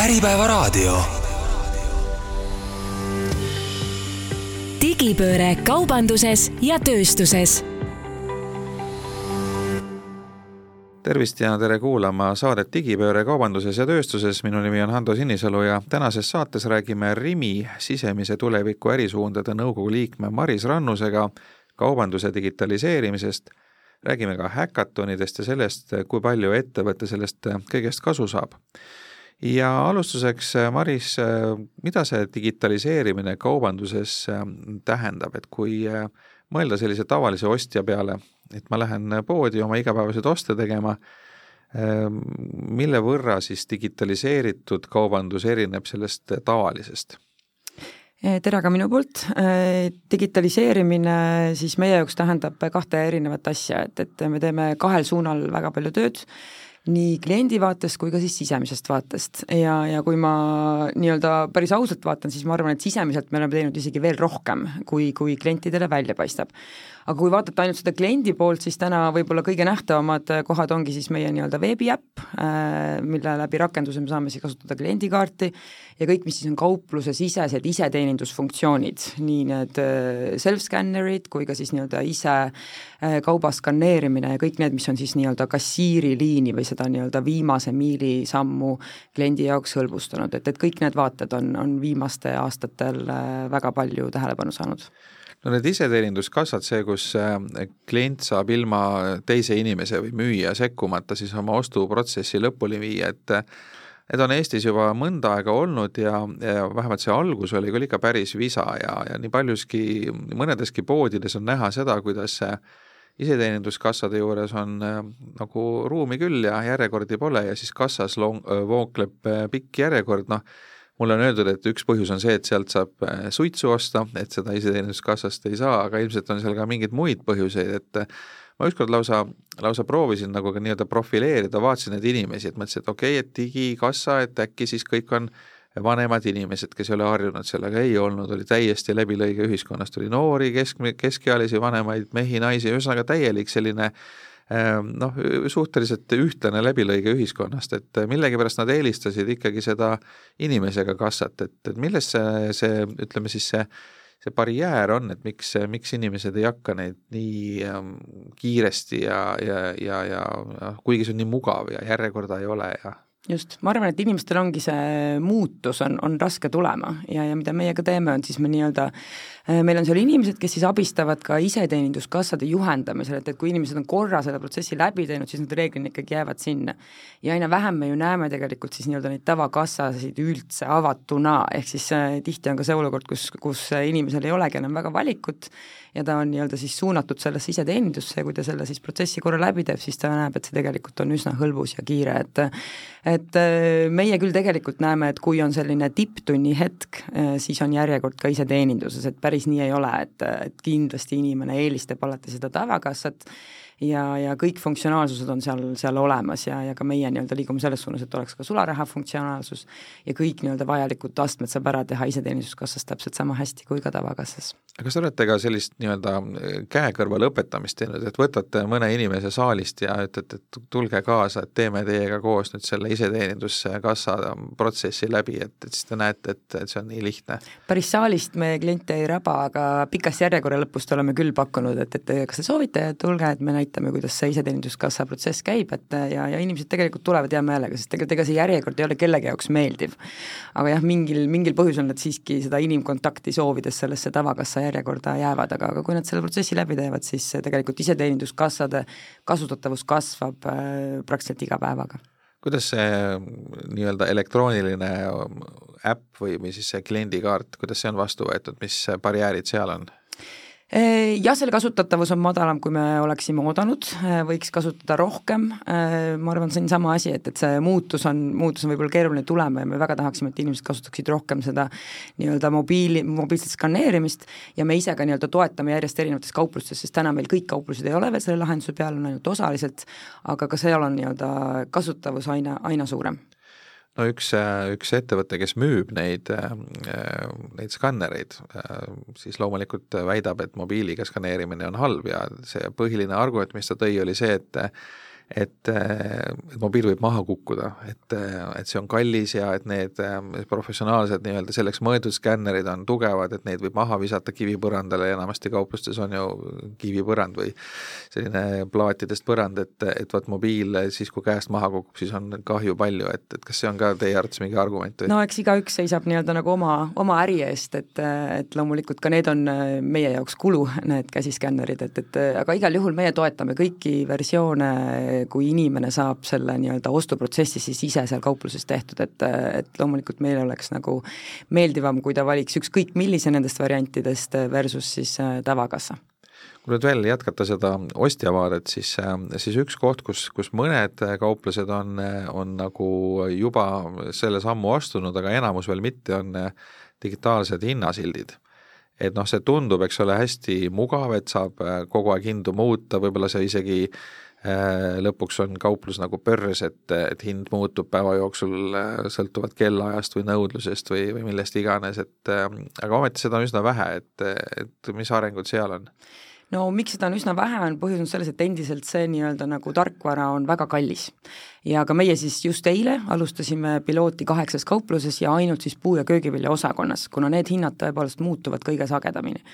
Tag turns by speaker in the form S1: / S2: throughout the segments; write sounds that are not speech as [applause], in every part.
S1: Äripäevaraadio. digipööre kaubanduses ja tööstuses. tervist ja tere kuulama saadet Digipööre kaubanduses ja tööstuses, minu nimi on Hando Sinisalu ja tänases saates räägime Rimi sisemise tuleviku ärisuundade nõukogu liikme Maris Rannusega kaubanduse digitaliseerimisest räägime ka häkatonidest ja sellest, kui palju ettevõte sellest kõigest kasu saab. Ja alustuseks, Maris, mida see digitaliseerimine kaubanduses tähendab, et kui mõelda sellise tavalise ostja peale, et ma lähen poodi oma igapäevaseid oste tegema, mille võrra siis digitaliseeritud kaubandus erineb sellest tavalisest?
S2: Tere ka minu poolt, digitaliseerimine siis meie jaoks tähendab kahte erinevat asja, et, et me teeme kahel suunal väga palju tööd, nii kliendi vaatest kui ka siis sisemisest vaatest. Ja, ja kui ma nii-öelda päris ausalt vaatan, siis ma arvan, et sisemiselt me oleme teinud isegi veel rohkem, kui, kui klientidele välja paistab aga kui vaadata ainult seda kliendi poolt, siis täna võib-olla kõige nähtavamad äh, kohad ongi siis meie nii-öelda veebiäpp, äh, mille läbi rakenduse me saame siis kasutada kliendikaarti ja kõik, mis siis on kauplusesisesed iseteenindusfunktsioonid, nii need äh, self-scannerid kui ka siis nii-öelda ise kauba skaneerimine ja kõik need, mis on siis nii-öelda kassiiriliini või seda nii-öelda viimase miili sammu kliendi jaoks hõlbustanud, et, et kõik need vaated on, on viimastel aastatel väga palju tähelepanu saanud
S1: no need iseteeninduskassad, see, kus äh, klient saab ilma teise inimese või müüja sekkumata siis oma ostuprotsessi lõpuni viia, et need on Eestis juba mõnda aega olnud ja, ja vähemalt see algus oli küll ikka päris visa ja, ja nii paljuski, mõnedeski poodides on näha seda, kuidas see iseteeninduskassade juures on äh, nagu ruumi küll ja järjekordi pole ja siis kassas long, vookleb äh, pikk järjekord, noh, mulle on öeldud, et üks põhjus on see, et sealt saab äh, suitsu osta, et seda iseteeninduskassast ei saa, aga ilmselt on seal ka mingeid muid põhjuseid, et äh, ma ükskord lausa, lausa proovisin nagu ka nii-öelda profileerida, vaatasin neid inimesi, et mõtlesin, et okei okay,, et digikassa, et äkki siis kõik on vanemad inimesed, kes ei ole harjunud sellega, ei olnud, oli täiesti läbilõige ühiskonnast, oli noori, kesk, keskealisi, vanemaid mehi, naisi, ühesõnaga täielik selline äh, noh, suhteliselt ühtlane läbilõige ühiskonnast, et millegipärast nad eelistasid ikkagi seda inimesega kassat, et, et milles see, see, ütleme siis see see barjäär on, et miks, miks inimesed ei hakka neid nii ähm, kiiresti ja, ja, ja, ja, ja kuigi see on nii mugav ja järjekorda ei ole ja
S2: just, ma arvan, et inimestel ongi see muutus on, on raske tulema ja, ja mida meie ka teeme, on siis me nii-öelda, äh, meil on seal inimesed, kes siis abistavad ka iseteeninduskassade juhendamisel, et, et kui inimesed on korra selle protsessi läbi teinud, siis nad reeglina ikkagi jäävad sinna. ja aina vähem me ju näeme tegelikult siis nii-öelda neid tavakassasid üldse avatuna, ehk siis äh, tihti on ka see olukord, kus, kus inimesel ei olegi enam väga valikut ja ta on nii-öelda siis suunatud sellesse iseteenindusse ja kui ta selle siis protsessi korra läbi teeb, siis ta näeb, et see tegelikult on üsna hõlbus ja kiire, et et äh, meie küll tegelikult näeme, et kui on selline tipptunni hetk, äh, siis on järjekord ka iseteeninduses, et päris nii ei ole, et, et kindlasti inimene eelistab alati seda tavakassat ja, ja kõik funktsionaalsused on seal, seal olemas ja, ja ka meie nii-öelda liigume selles suunas, et oleks ka sularaha funktsionaalsus ja kõik nii-öelda vajalikud astmed saab ära teha iseteeninduskassas täpselt sama hästi kui ka tavakassas.
S1: kas te olete ka sellist nii-öelda käekõrval õpetamist teinud, et võtate mõne inimese saalist ja ütlete, et tulge kaasa, et teeme teiega koos nüüd selle iseteeninduskassa protsessi läbi, et, et siis te näete, et, et see on nii lihtne?
S2: päris saalist me kliente ei raba, aga pikas järjekorra lõpust oleme küll pakkunud, et, et kas te soovite, tulge, et me näitame näitame, kuidas see iseteeninduskassa protsess käib, et ja, ja inimesed tegelikult tulevad hea meelega, sest tegelikult ega see järjekord ei ole kellegi jaoks meeldiv. aga jah, mingil, mingil põhjusel nad siiski seda inimkontakti soovides sellesse tavakassa järjekorda jäävad, aga, aga kui nad selle protsessi läbi teevad, siis tegelikult iseteeninduskassade kasutatavus kasvab äh, praktiliselt iga päevaga
S1: kuidas see nii-öelda elektrooniline äpp või, või siis see kliendikaart, kuidas see on vastu võetud, mis barjäärid seal on?
S2: Jah, selle kasutatavus on madalam, kui me oleksime oodanud, võiks kasutada rohkem, ma arvan, see on sama asi, et, et see muutus on, muutus on võib-olla keeruline tulema ja me väga tahaksime, et inimesed kasutaksid rohkem seda nii-öelda mobiili, mobiilset skaneerimist ja me ise ka nii-öelda toetame järjest erinevates kauplustes, sest täna meil kõik kauplused ei ole veel selle lahenduse peal, on ainult osaliselt, aga ka seal on nii-öelda kasutavus aina, aina suurem
S1: no üks, üks ettevõte, kes müüb neid, neid skannereid, siis loomulikult väidab, et mobiiliga skaneerimine on halb ja see põhiline argument, mis ta tõi, oli see, et et, et mobiil võib maha kukkuda, et, et see on kallis ja et need professionaalsed nii-öelda selleks mõeldud skännerid on tugevad, et neid võib maha visata kivipõrandale ja enamasti kauplustes on ju kivipõrand või selline plaatidest põrand, et, et vot mobiil siis, kui käest maha kukub, siis on kahju palju, et, et kas see on ka teie arvates mingi argument või?
S2: no eks igaüks seisab nii-öelda nagu oma, oma äri eest, et, et loomulikult ka need on meie jaoks kulu, need käsiskännerid, et, et aga igal juhul meie toetame kõiki versioone kui inimene saab selle nii-öelda ostuprotsessi siis ise seal kaupluses tehtud, et, et loomulikult meil oleks nagu meeldivam, kui ta valiks ükskõik millise nendest variantidest versus siis äh, tavakassa.
S1: Kui nüüd veel jätkata seda ostja vaadet, siis, äh, siis üks koht, kus, kus mõned kauplused on, on nagu juba selle sammu astunud, aga enamus veel mitte, on digitaalsed hinnasildid. Et noh, see tundub, eks ole, hästi mugav, et saab äh, kogu aeg hindu muuta, võib-olla see isegi Äh, lõpuks on kauplus nagu pörs, et, et hind muutub päeva jooksul äh, sõltuvalt kellaajast või nõudlusest või, või millest iganes, et äh, aga ometi seda on üsna vähe, et, et mis arengud seal on?
S2: No miks seda on üsna vähe, on põhjus on selles, et endiselt see nii-öelda nagu tarkvara on väga kallis. ja ka meie siis just eile alustasime pilooti kaheksas kaupluses ja ainult siis puu- ja köögivilja osakonnas, kuna need hinnad tõepoolest muutuvad kõige sagedamini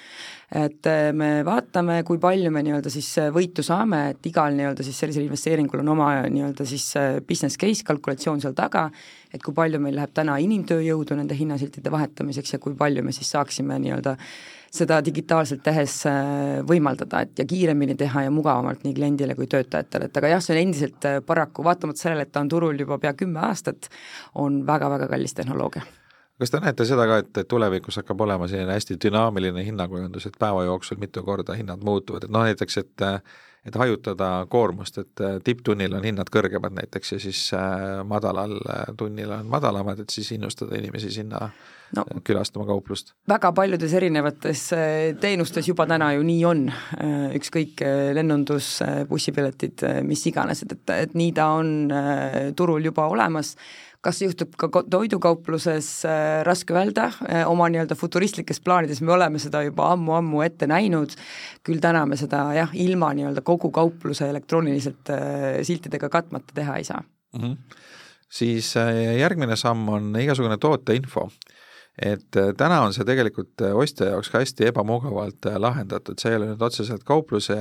S2: et äh, me vaatame, kui palju me nii-öelda siis äh, võitu saame, et igal nii-öelda siis sellisel investeeringul on oma nii-öelda siis äh, business case kalkulatsioon seal taga, et kui palju meil läheb täna inimtööjõudu nende hinnasiltide vahetamiseks ja kui palju me siis saaksime nii-öelda seda digitaalselt tehes võimaldada, et ja kiiremini teha ja mugavamalt nii kliendile kui töötajatele, et aga jah, see on endiselt paraku, vaatamata sellele, et ta on turul juba pea kümme aastat, on väga-väga kallis tehnoloogia.
S1: Kas te näete seda ka, et tulevikus hakkab olema selline hästi dünaamiline hinnakujundus, et päeva jooksul mitu korda hinnad muutuvad, et noh näiteks, et et hajutada koormust, et tipptunnil on hinnad kõrgemad näiteks ja siis äh, madalal äh, tunnil on madalamad, et siis innustada inimesi sinna no, külastama kauplust?
S2: väga paljudes erinevates äh, teenustes juba täna ju nii on, ükskõik lennundus, bussipiletid, mis iganes, et, et, et nii ta on turul juba olemas kas juhtub ka toidukaupluses raske öelda oma nii-öelda futuristlikes plaanides me oleme seda juba ammu-ammu ette näinud, küll täna me seda jah, ilma nii-öelda kogu kaupluse elektrooniliselt siltidega katmata teha ei saa mm.
S1: -hmm. siis järgmine samm on igasugune tooteinfo et äh, täna on see tegelikult äh, ostja jaoks ka hästi ebamugavalt lahendatud, see ei ole nüüd otseselt kaupluse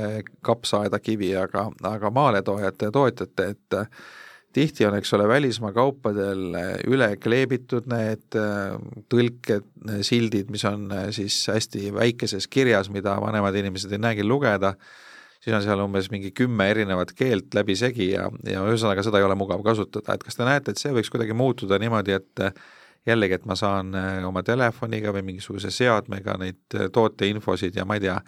S1: kapsaaeda kivi, aga, aga maaletoojate ja tootjate, et tihti on, eks ole, välismaa kaupadel üle kleebitud need tõlked, sildid, mis on siis hästi väikeses kirjas, mida vanemad inimesed ei näegi lugeda, siis on seal umbes mingi kümme erinevat keelt läbisegi ja, ja ühesõnaga seda ei ole mugav kasutada, et kas te näete, et see võiks kuidagi muutuda niimoodi, et jällegi, et ma saan oma telefoniga või mingisuguse seadmega neid tooteinfosid ja ma ei tea,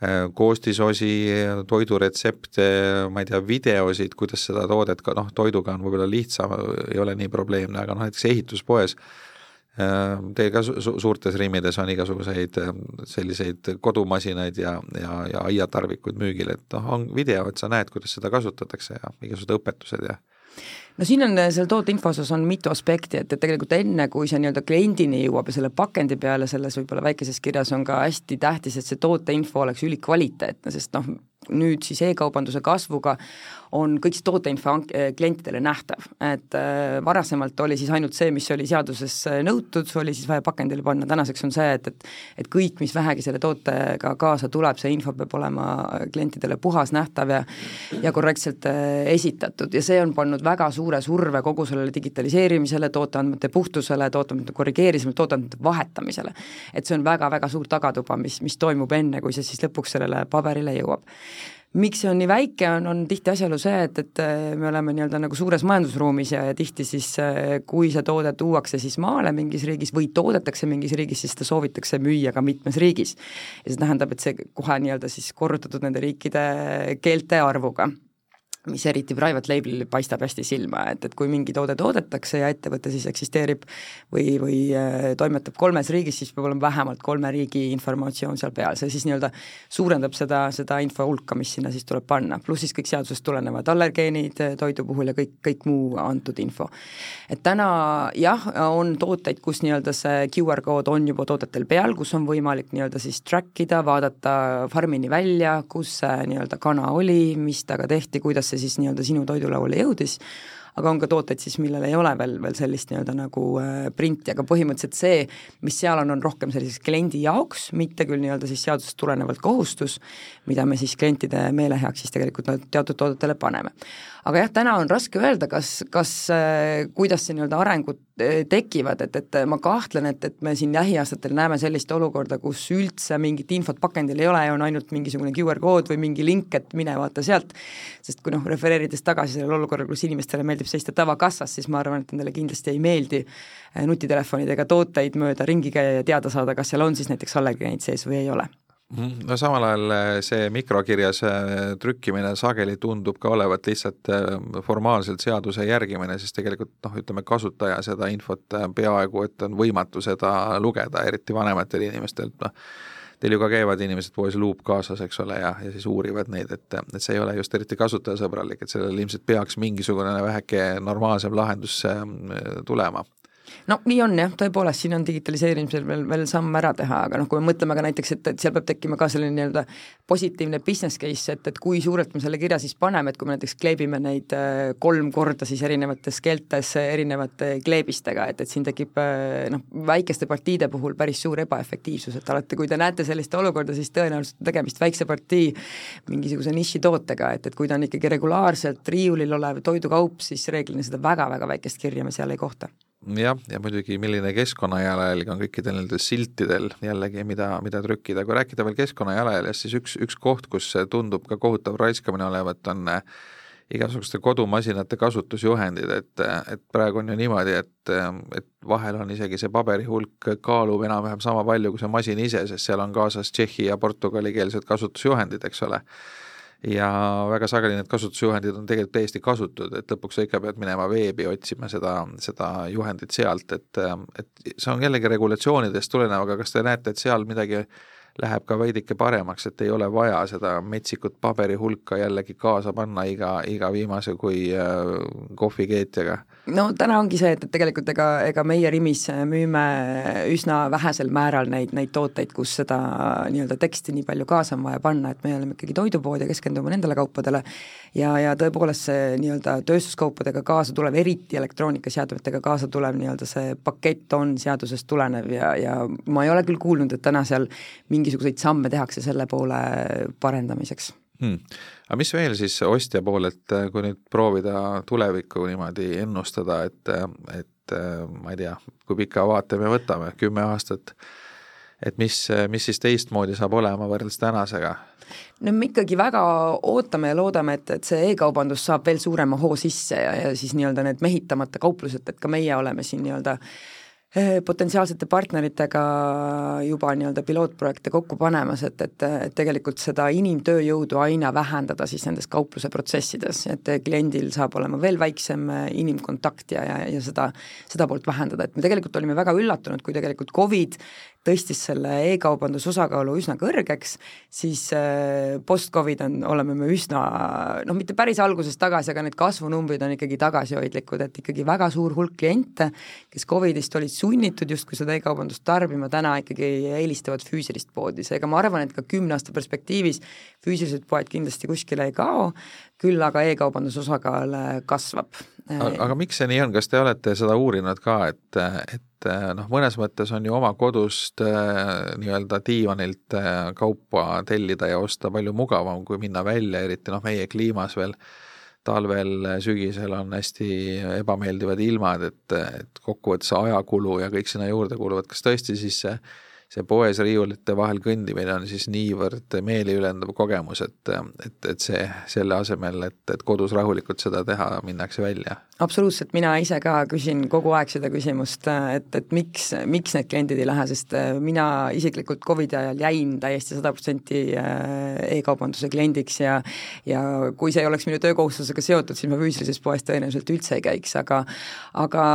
S1: Äh, koostisosi, toiduretsepte, ma ei tea, videosid, kuidas seda toodet ka noh, toiduga on võib-olla lihtsam, ei ole nii probleemne, aga noh, näiteks ehituspoes äh, Teil ka su suurtes rimmides on igasuguseid äh, selliseid kodumasinaid ja, ja, ja aiatarvikuid müügil, et noh, on video, et sa näed, kuidas seda kasutatakse ja igasugused õpetused ja
S2: no siin on seal tooteinfo osas on mitu aspekti, et, et tegelikult enne, kui see nii-öelda kliendini jõuab ja selle pakendi peale selles võib-olla väikeses kirjas on ka hästi tähtis, et see tooteinfo oleks ülikvaliteetne, sest noh, nüüd siis e-kaubanduse kasvuga on kõik see tooteinfo eh, klientidele nähtav, et äh, varasemalt oli siis ainult see, mis oli seaduses eh, nõutud, oli siis vaja pakendile panna, tänaseks on see, et, et et kõik, mis vähegi selle tootega kaasa tuleb, see info peab olema klientidele puhas, nähtav ja ja korrektselt äh, esitatud. Ja see on pannud väga suure surve kogu sellele digitaliseerimisele, tooteandmete puhtusele, tooteandmete korrigeerimisele, tooteandmete vahetamisele. et see on väga-väga suur tagatuba, mis, mis toimub enne, kui see siis lõpuks sellele paberile jõuab miks see on nii väike, on, on tihti asjaolu see, et, et äh, me oleme nii-öelda nagu suures majandusruumis ja, ja tihti siis äh, kui see toode tuuakse siis maale mingis riigis või toodetakse mingis riigis, siis seda soovitakse müüa ka mitmes riigis. ja see tähendab, et see kohe nii-öelda siis korrutatud nende riikide keelte arvuga mis eriti private label'il paistab hästi silma, et, et kui mingi toode toodetakse ja ettevõte siis eksisteerib või, või äh, toimetab kolmes riigis, siis peab olema vähemalt kolme riigi informatsioon seal peal, see siis nii-öelda suurendab seda, seda info hulka, mis sinna siis tuleb panna, pluss siis kõik seadusest tulenevad allergeenid äh, toidu puhul ja kõik, kõik muu antud info. et täna jah, on tooteid, kus nii-öelda see QR kood on juba toodetel peal, kus on võimalik nii-öelda siis track ida, vaadata farmini välja, kus see nii-öelda kana oli, mis temaga tehti, kuidas see siis nii-öelda sinu toidulauale jõudis, aga on ka tooteid siis, millel ei ole veel, veel sellist nii-öelda nagu äh, printi, aga põhimõtteliselt see, mis seal on, on rohkem selliseks kliendi jaoks, mitte küll nii-öelda siis seadusest tulenevalt kohustus, mida me siis klientide meele heaks siis tegelikult teatud toodetele paneme. Aga jah, täna on raske öelda, kas, kas äh,, kuidas see nii-öelda arengud äh, tekivad, et, et ma kahtlen, et, et me siin lähiaastatel näeme sellist olukorda, kus üldse mingit infot pakendil ei ole ja on ainult mingisugune QR kood või mingi link, et mine vaata sealt, sest kui noh, refereerides tagasi sellele olukorrale, kus inimestele meeldib seista tavakassas, siis ma arvan, et nendele kindlasti ei meeldi äh, nutitelefonidega tooteid mööda ringi käia ja teada saada, kas seal on siis näiteks allergeenid sees või ei ole.
S1: No samal ajal äh, see mikrokirjas äh, trükkimine sageli tundub ka olevat lihtsalt äh, formaalselt seaduse järgimine, sest tegelikult noh, ütleme kasutaja seda infot peaaegu et on võimatu seda lugeda, eriti vanematel inimestel, noh teil ju ka käivad inimesed poes luup kaasas, eks ole, ja, ja siis uurivad neid, et, et see ei ole just eriti kasutajasõbralik, et sellel ilmselt peaks mingisugune väheke normaalsem lahendus tulema
S2: no nii on jah, tõepoolest, siin on digitaliseerimisel veel, veel samm ära teha, aga noh, kui me mõtleme ka näiteks, et, et seal peab tekkima ka selline nii-öelda positiivne business case, et, et kui suurelt me selle kirja siis paneme, et kui me näiteks kleebime neid äh, kolm korda siis erinevates keeltes erinevate kleebistega, et, et siin tekib äh, noh, väikeste partiide puhul päris suur ebaefektiivsus, et alati, kui te näete sellist olukorda, siis tõenäoliselt on tegemist väikse partii mingisuguse nišitootega, et, et kui ta on ikkagi regulaarselt riiulil olev toidukaup, siis reeglina seda väga-väga väikest kirja me seal ei kohta
S1: jah, ja muidugi, milline keskkonnajalajälg on kõikidel nendel siltidel jällegi, mida, mida trükkida, kui rääkida veel keskkonnajalajäljest, siis üks, üks koht, kus tundub ka kohutav raiskamine olevat, on äh, igasuguste kodumasinate kasutusjuhendid, et, et praegu on ju niimoodi, et, et vahel on isegi see paberi hulk kaalub enam-vähem sama palju kui see masin ise, sest seal on kaasas tšehhi ja portugalikeelsed kasutusjuhendid, eks ole ja väga sageli need kasutusjuhendid on tegelikult täiesti kasutud, et lõpuks sa ikka pead minema veebi otsima seda, seda juhendit sealt, et, et see on jällegi regulatsioonidest tulenev, aga kas te näete, et seal midagi läheb ka veidike paremaks, et ei ole vaja seda metsikut paberi hulka jällegi kaasa panna iga, iga viimase kui äh, kohvikeetjaga.
S2: No täna ongi see, et, et tegelikult ega, ega meie Rimis müüme üsna vähesel määral neid, neid tooteid, kus seda nii-öelda teksti nii palju kaasa on vaja panna, et me oleme ikkagi toidupood ja keskendume nendele kaupadele. Ja, ja tõepoolest see nii-öelda tööstuskaupadega kaasa tulev, eriti elektroonikaseadmetega kaasa tulev nii-öelda see pakett on seadusest tulenev ja, ja ma ei ole küll kuulnud, et täna seal mingisuguseid samme tehakse selle poole parendamiseks
S1: hmm.. aga mis veel siis ostja poolelt, kui nüüd proovida tulevikku niimoodi ennustada, et, et ma ei tea, kui pika vaate me võtame, kümme aastat, et mis, mis siis teistmoodi saab olema võrreldes tänasega?
S2: no me ikkagi väga ootame ja loodame, et, et see e-kaubandus saab veel suurema hoo sisse ja, ja siis nii-öelda need mehitamata kauplused, et ka meie oleme siin nii-öelda äh, potentsiaalsete partneritega juba nii-öelda pilootprojekte kokku panemas, et, et, et tegelikult seda inimtööjõudu aina vähendada siis nendes kaupluse protsessides, et kliendil saab olema veel väiksem inimkontakt ja, ja, ja seda, seda poolt vähendada, et me tegelikult olime väga üllatunud, kui tegelikult Covid tõstis selle e-kaubanduse osakaalu üsna kõrgeks, siis äh, post-Covid on, oleme me üsna noh, mitte päris algusest tagasi, aga need kasvunumbrid on ikkagi tagasihoidlikud, et ikkagi väga suur hulk kliente, kes Covidist olid sunnitud justkui seda e-kaubandust tarbima, täna ikkagi eelistavad füüsilist poodi, seega ma arvan, et ka kümne aasta perspektiivis füüsilised poed kindlasti kuskile ei kao, küll aga e-kaubanduse osakaal äh, kasvab.
S1: Aga miks see nii on, kas te olete seda uurinud ka, et, et noh, mõnes mõttes on ju oma kodust äh, nii-öelda diivanilt äh, kaupa tellida ja osta palju mugavam, kui minna välja, eriti noh, meie kliimas veel talvel, sügisel on hästi ebameeldivad ilmad, et, et kokkuvõttes ajakulu ja kõik sinna juurde kuluvad, kas tõesti siis see see poes riiulite vahel kõndimine on siis niivõrd meeliülendav kogemus, et, et, et see, selle asemel, et, et kodus rahulikult seda teha, minnakse välja
S2: absoluutselt, mina ise ka küsin kogu aeg seda küsimust, et, et miks, miks need kliendid ei lähe, sest äh, mina isiklikult Covidi ajal jäin täiesti sada protsenti äh, e-kaubanduse kliendiks ja ja kui see ei oleks minu töökohustusega seotud, siis ma füüsilises poes tõenäoliselt üldse ei käiks, aga aga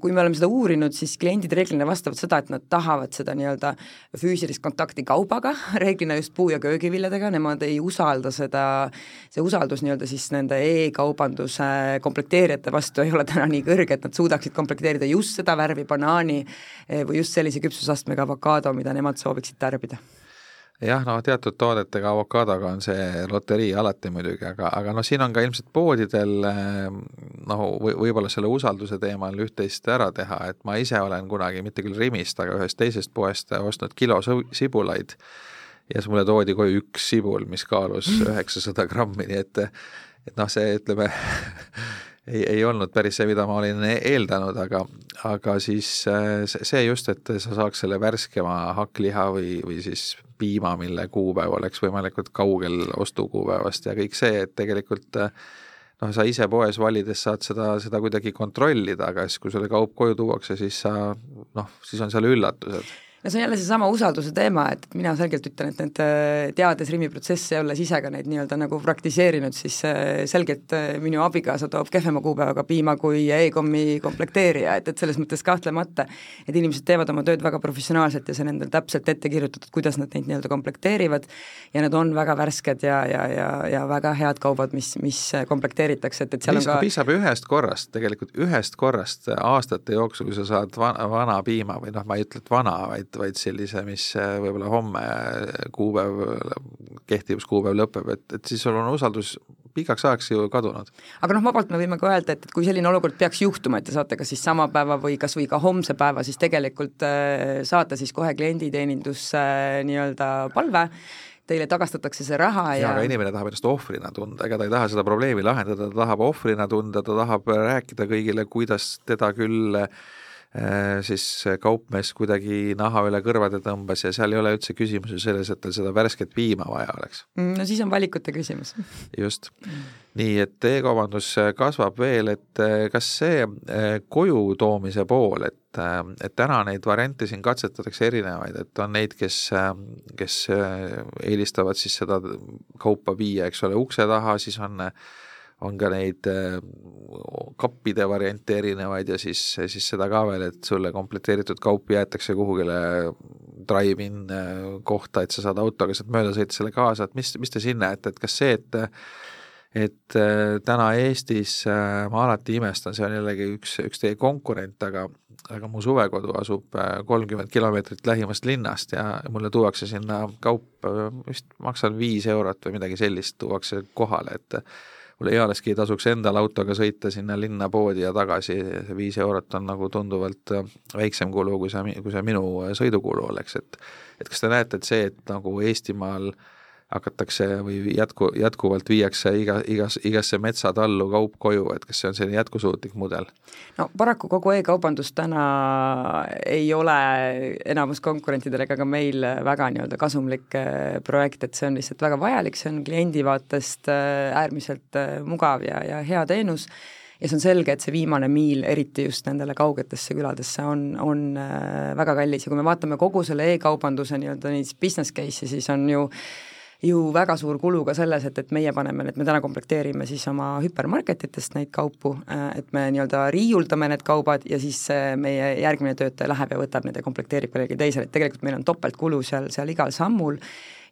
S2: kui me oleme seda uurinud, siis kliendid reeglina vastavad seda, et nad tahavad seda nii-öelda füüsilist kontakti kaubaga, [laughs] reeglina just puu- ja köögiviljadega, nemad ei usalda seda, see usaldus nii-öelda siis nende e-kaubanduse komplekteerijate vastu ei ole täna nii kõrge, et nad suudaksid komplekteerida just seda värvi banaani eh, või just sellise küpsusastmega avokaado, mida nemad sooviksid tarbida.
S1: Jah, no teatud toodetega, avokaadoga on see loterii alati muidugi, aga, aga noh, siin on ka ilmselt poodidel noh, või võib-olla selle usalduse teemal üht-teist ära teha, et ma ise olen kunagi, mitte küll Rimist, aga ühest teisest poest ostnud kilo sibulaid ja siis mulle toodi koju üks sibul, mis kaalus üheksasada grammi, nii et et noh, see ütleme [laughs] ei, ei olnud päris see, mida ma olin eeldanud, aga, aga siis äh, see just, et sa saaks selle värskema hakkliha või, või siis piima, mille kuupäev oleks võimalikult kaugel ostukuupäevast ja kõik see, et tegelikult äh, noh, sa ise poes valides saad seda, seda kuidagi kontrollida, aga siis, kui sulle kaup koju tuuakse, siis sa noh, siis on seal üllatused
S2: no see on jälle seesama usalduse teema, et mina selgelt ütlen, et need, äh, teades Rimi protsesse ja olles ise ka neid nii-öelda nagu praktiseerinud, siis äh, selgelt äh, minu abikaasa toob kehvema kuupäevaga piima kui e-kommi komplekteerija, et, et selles mõttes kahtlemata, et inimesed teevad oma tööd väga professionaalselt ja see on endal täpselt ette kirjutatud, kuidas nad neid nii-öelda komplekteerivad. Ja need on väga värsked ja, ja, ja, ja väga head kaubad, mis, mis komplekteeritakse, et, et seal
S1: piisab, on ka piisab ühest korrast, tegelikult ühest korrast aastate jooksul, kui sa saad vana, vana piima või noh, ma ei ütle, et vana, vaid vaid, vaid sellise, mis äh, võib-olla homme äh, kuupäev, kehtivuskuupäev lõpeb, et, et siis sul on usaldus pikaks ajaks ju kadunud.
S2: aga noh, vabalt me võime ka öelda, et, et kui selline olukord peaks juhtuma, et te saate kas siis sama päeva või kas või ka homse päeva, siis tegelikult äh, saata siis kohe klienditeenindusse äh, nii-öelda palve, teile tagastatakse see raha ja,
S1: ja aga inimene tahab ennast ohvrina tunda, ega ta ei taha seda probleemi lahendada, ta tahab ohvrina tunda, ta tahab rääkida kõigile, kuidas teda küll äh, Äh, siis kaupmees kuidagi naha üle kõrvade tõmbas ja seal ei ole üldse küsimus ju selles, et tal seda värsket piima vaja oleks.
S2: Mm, no siis on valikute küsimus. [laughs]
S1: just. nii, et e-kaubandus kasvab veel, et äh, kas see äh, koju toomise pool, et, et täna neid variante siin katsetatakse erinevaid, et on neid, kes, kes eelistavad siis seda kaupa viia, eks ole, ukse taha, siis on on ka neid äh, kappide variante erinevaid ja siis, siis seda ka veel, et sulle komplekteeritud kaup jäetakse kuhugile drive-in äh, kohta, et sa saad autoga sealt mööda sõita selle kaasa, et mis, mis te siin näete, et kas see, et et äh, täna Eestis ma alati imestan, see on jällegi üks, üks teie konkurent, aga aga mu suvekodu asub kolmkümmend kilomeetrit lähimast linnast ja mulle tuuakse sinna kaup, vist maksan viis eurot või midagi sellist, tuuakse kohale, et mul ealeski ei tasuks endal autoga sõita sinna linna poodi ja tagasi, see viis eurot on nagu tunduvalt äh, väiksem kulu, kui see, kui see minu äh, sõidukulu oleks, et et kas te näete, et see, et nagu Eestimaal äh, hakatakse või jätku, jätkuvalt viiakse iga, igas, igasse metsatallu kaup koju, et kas see on selline jätkusuutlik mudel?
S2: no paraku kogu e-kaubandus täna ei ole enamus konkurentidel ega ka meil väga nii-öelda kasumlik äh, projekt, et see on lihtsalt väga vajalik, see on kliendi vaatest äh, äärmiselt äh, mugav ja, ja hea teenus ja see on selge, et see viimane miil, eriti just nendele kaugetesse küladesse, on, on väga kallis ja kui me vaatame kogu selle e-kaubanduse nii-öelda neid business case'i, siis on ju ju väga suur kulu ka selles, et, et meie paneme, et me täna komplekteerime siis oma hüpermarketitest neid kaupu, äh, et me nii-öelda riiuldame need kaubad ja siis meie järgmine töötaja läheb ja võtab need ja komplekteerib kellelegi teisele, et tegelikult meil on topeltkulu seal, seal igal sammul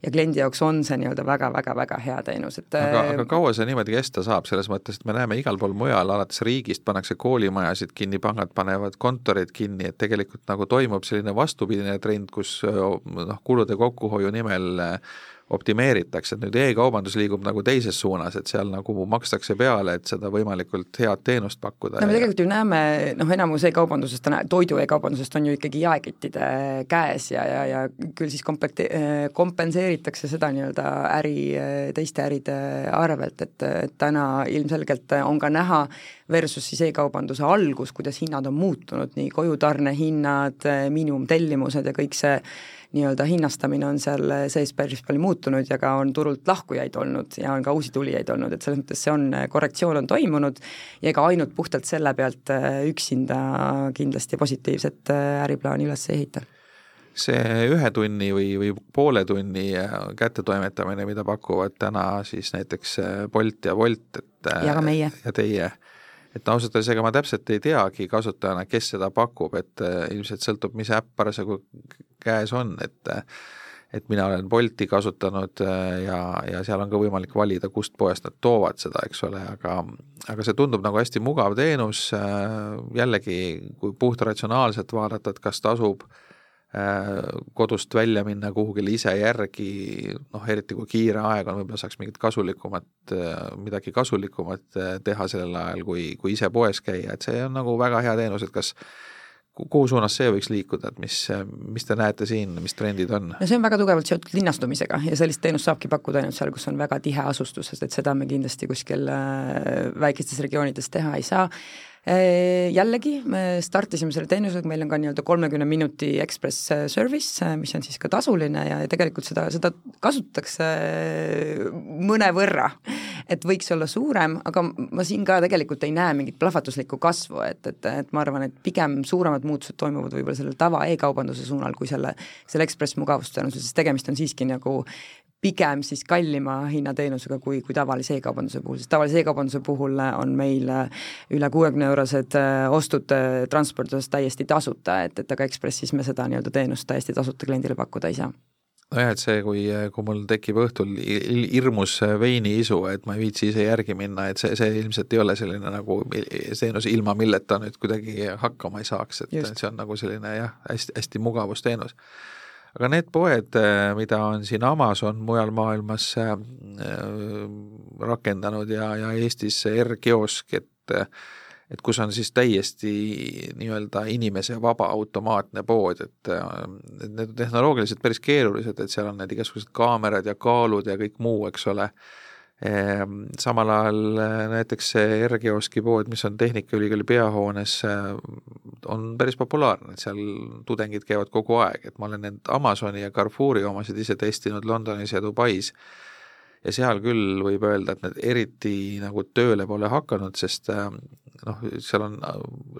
S2: ja kliendi jaoks on see nii-öelda väga-väga-väga hea teenus, et
S1: aga, aga kaua see niimoodi kesta saab, selles mõttes, et me näeme igal pool mujal, alates riigist pannakse koolimajasid kinni, pangad panevad kontorid kinni, et tegelikult nagu toimub selline vastupidine trend, kus noh, kulude kokkuhoiu nimel äh, optimeeritakse, et nüüd e-kaubandus liigub nagu teises suunas, et seal nagu makstakse peale, et seda võimalikult head teenust pakkuda.
S2: no me tegelikult ju näeme, noh, enamus e-kaubandusest, toidu e-kaubandusest on ju ikkagi jaekettide käes ja, ja, ja küll siis komplekte-, kompenseeritakse seda nii-öelda äri, teiste äride arvelt, et, et täna ilmselgelt on ka näha versus siis e-kaubanduse algus, kuidas hinnad on muutunud, nii kojutarnehinnad, miinimumtellimused ja kõik see nii-öelda hinnastamine on seal sees päris palju muutunud ja ka on turult lahkujaid olnud ja on ka uusi tulijaid olnud, et selles mõttes see on, korrektsioon on toimunud ja ega ainult puhtalt selle pealt äh, üksinda kindlasti positiivset äriplaani üles ei ehita
S1: see ühe tunni või, või poole tunni kättetoimetamine, mida pakuvad täna siis näiteks Bolt ja Wolt, et
S2: ja ka meie.
S1: ja teie, et ausalt öeldes ega ma täpselt ei teagi kasutajana, kes seda pakub, et ilmselt sõltub, mis äpp parasjagu käes on, et et mina olen Bolti kasutanud äh, ja, ja seal on ka võimalik valida, kust poest nad toovad seda, eks ole, aga aga see tundub nagu hästi mugav teenus, äh, jällegi kui puht ratsionaalselt vaadata, et kas tasub kodust välja minna kuhugile ise järgi, noh eriti kui kiire aeg on, võib-olla saaks mingit kasulikumat, midagi kasulikumat teha sellel ajal, kui, kui ise poes käia, et see on nagu väga hea teenus, et kas kuhu suunas see võiks liikuda, et mis, mis te näete siin, mis trendid on?
S2: no see on väga tugevalt seotud linnastumisega ja sellist teenust saabki pakkuda ainult seal, kus on väga tihe asustus, sest et seda me kindlasti kuskil äh, väikestes regioonides teha ei saa Äh, jällegi, me startisime selle teenusega, meil on ka nii-öelda kolmekümne minuti express äh, service, äh, mis on siis ka tasuline ja, ja tegelikult seda, seda kasutatakse mõnevõrra. et võiks olla suurem, aga ma siin ka tegelikult ei näe mingit plahvatuslikku kasvu, et, et, et ma arvan, et pigem suuremad muutused toimuvad võib-olla selle tava e-kaubanduse suunal kui selle, selle Ekspress mugavusteenuse, sest tegemist on siiski nagu pigem siis kallima hinnateenusega kui, kui tavalise e-kaubanduse puhul, sest tavalise e-kaubanduse puhul on meil äh, üle kuuekümne eurosed äh, ostud äh, transpordides täiesti tasuta, et, et aga Ekspressis me seda nii-öelda teenust täiesti tasuta kliendile pakkuda ei saa
S1: nojah, et see, kui, kui mul tekib õhtul hirmus veiniisu, et ma ei viitsi ise järgi minna, et see, see ilmselt ei ole selline nagu teenus, ilma milleta nüüd kuidagi hakkama ei saaks, et Just. see on nagu selline jah, hästi, hästi mugavusteenus aga need poed, äh, mida on siin Amazon mujal maailmas äh, rakendanud ja, ja Eestis R-kiosk, et et kus on siis täiesti nii-öelda inimese vaba automaatne pood, et, need on tehnoloogiliselt päris keerulised, et seal on need igasugused kaamerad ja kaalud ja kõik muu, eks ole samal ajal äh, näiteks see R-kioski pood, mis on Tehnikaülikooli peahoones, äh, on päris populaarne, et seal tudengid käivad kogu aeg, et ma olen need Amazoni ja Carrefouri omasid ise testinud Londonis ja Dubais. Ja seal küll võib öelda, et need eriti nagu tööle pole hakanud, sest äh, noh, seal on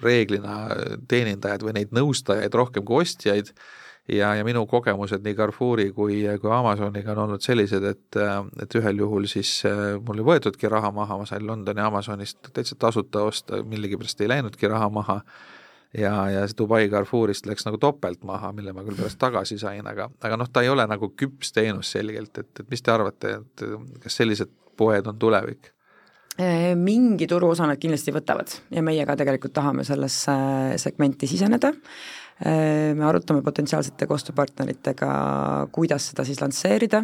S1: reeglina teenindajaid või neid nõustajaid rohkem kui ostjaid ja, ja minu kogemused nii Carrefouri kui, kui Amazoniga on olnud sellised, et, et ühel juhul siis äh, mul ei võetudki raha maha, ma sain Londoni Amazonist täitsa tasuta osta, millegipärast ei läinudki raha maha, ja, ja see Dubai Carrefourist läks nagu topelt maha, mille ma küll pärast tagasi sain, aga, aga noh, ta ei ole nagu küps teenus selgelt, et, et mis te arvate, et kas sellised poed on tulevik?
S2: Äh, mingi turuosa nad kindlasti võtavad ja meie ka tegelikult tahame sellesse segmenti siseneda Äh, me arutame potentsiaalsete koostööpartneritega, kuidas seda siis lansseerida,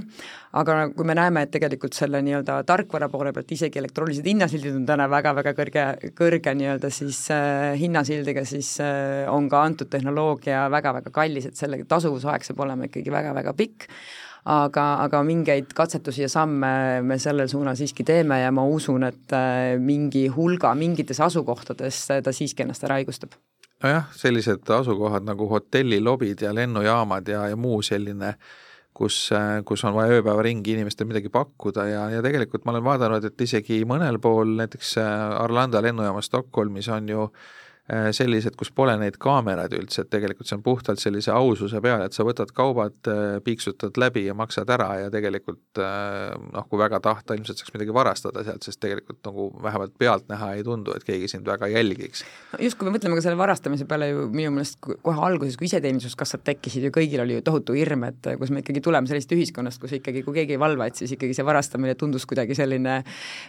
S2: aga kui me näeme, et tegelikult selle nii-öelda tarkvara poole pealt isegi elektroonilised hinnasildid on täna väga-väga kõrge, kõrge nii-öelda siis äh, hinnasildiga, siis äh, on ka antud tehnoloogia väga-väga kallis, et selle tasuvusaeg saab olema ikkagi väga-väga pikk. Aga, aga mingeid katsetusi ja samme me sellel suunal siiski teeme ja ma usun, et äh, mingi hulga mingites asukohtades ta siiski ennast ära haigustab
S1: nojah, sellised asukohad nagu hotellilobid ja lennujaamad ja, ja muu selline, kus, kus on vaja ööpäevaringi inimestele midagi pakkuda ja, ja tegelikult ma olen vaadanud, et isegi mõnel pool, näiteks Arlanda lennujaamas Stockholmis on ju Äh, sellised, kus pole neid kaameraid üldse, et tegelikult see on puhtalt sellise aususe peale, et sa võtad kaubad, äh, piiksutad läbi ja maksad ära ja tegelikult äh, noh, kui väga tahta, ilmselt saaks midagi varastada sealt, sest tegelikult nagu vähemalt pealtnäha ei tundu, et keegi sind väga jälgiks.
S2: no just, kui me mõtleme ka selle varastamise peale ju minu meelest kohe alguses, kui iseteeninduskassad tekkisid ju kõigil oli ju tohutu hirm, et kus me ikkagi tuleme sellisest ühiskonnast, kus ikkagi, kui keegi ei valva, et siis ikkagi see varastamine tundus kuidagi selline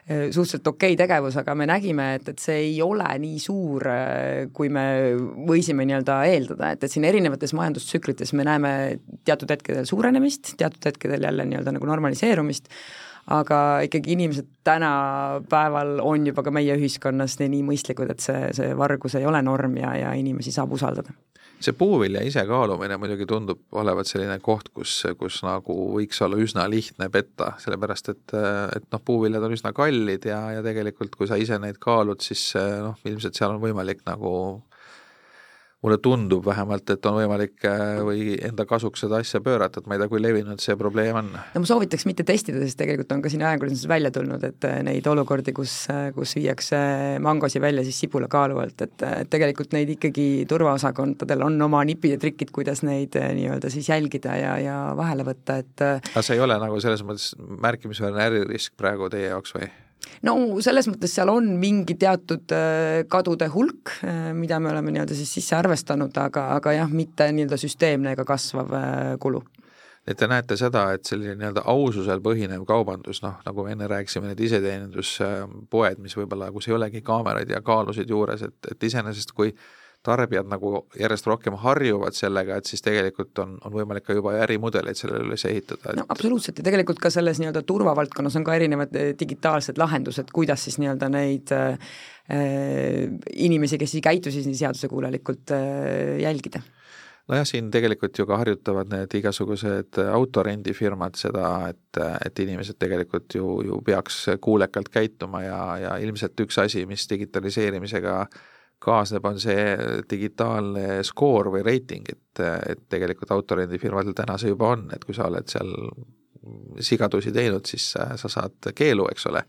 S2: suhteliselt okei okay tegevus, aga me nägime, et, et see ei ole nii suur kui me võisime nii-öelda eeldada, et, et siin erinevates majandustsüklites me näeme teatud hetkedel suurenemist, teatud hetkedel jälle nii-öelda nagu normaliseerumist, aga ikkagi inimesed tänapäeval on juba ka meie ühiskonnas nii, nii mõistlikud, et see, see vargus ei ole norm ja, ja inimesi saab usaldada
S1: see puuvilja isekaalumine muidugi tundub olevat selline koht, kus, kus nagu võiks olla üsna lihtne petta, sellepärast et, et noh, puuviljad on üsna kallid ja, ja tegelikult kui sa ise neid kaalud, siis noh, ilmselt seal on võimalik nagu mulle tundub vähemalt, et on võimalik äh, või enda kasuks seda asja pöörata, et ma ei tea, kui levinud see probleem on.
S2: no ma soovitaks mitte testida, sest tegelikult on ka siin ajakirjanduses välja tulnud, et äh, neid olukordi, kus, äh, kus viiakse mangosi välja siis sibulakaalu alt, et tegelikult neid ikkagi turvaosakondadel on oma nipid ja trikid, kuidas neid nii-öelda siis jälgida ja, ja vahele võtta, et
S1: aga see ei ole nagu selles mõttes märkimisväärne äririsk praegu teie jaoks või?
S2: No selles mõttes seal on mingi teatud äh, kadude hulk, äh, mida me oleme nii-öelda siis sisse arvestanud, aga, aga jah, mitte nii-öelda süsteemne ega kasvav äh, kulu.
S1: Et te näete seda, et selline nii-öelda aususel põhinev kaubandus, noh, nagu enne rääkisime, need iseteeninduspoed, mis võib-olla, kus ei olegi kaameraid ja kaalusid juures, et, et iseenesest kui tarbijad nagu järjest rohkem harjuvad sellega, et siis tegelikult on, on võimalik ka juba ärimudeleid sellele üles ehitada et....
S2: no absoluutselt. Ja tegelikult ka selles nii-öelda turvavaldkonnas on ka erinevad eh, digitaalsed lahendused, kuidas siis nii-öelda neid äh, inimesi, kes ei käitu siis nii seadusekuulelikult äh, jälgida.
S1: Nojah, siin tegelikult ju ka harjutavad need igasugused autorendifirmad seda, et, et inimesed tegelikult ju, ju peaks kuulekalt käituma ja, ja ilmselt üks asi, mis digitaliseerimisega kaasneb, on see digitaalne skoor või reiting, et, et tegelikult autorendifirmadel täna see juba on, et kui sa oled seal sigadusi teinud, siis sa, sa saad keelu, eks ole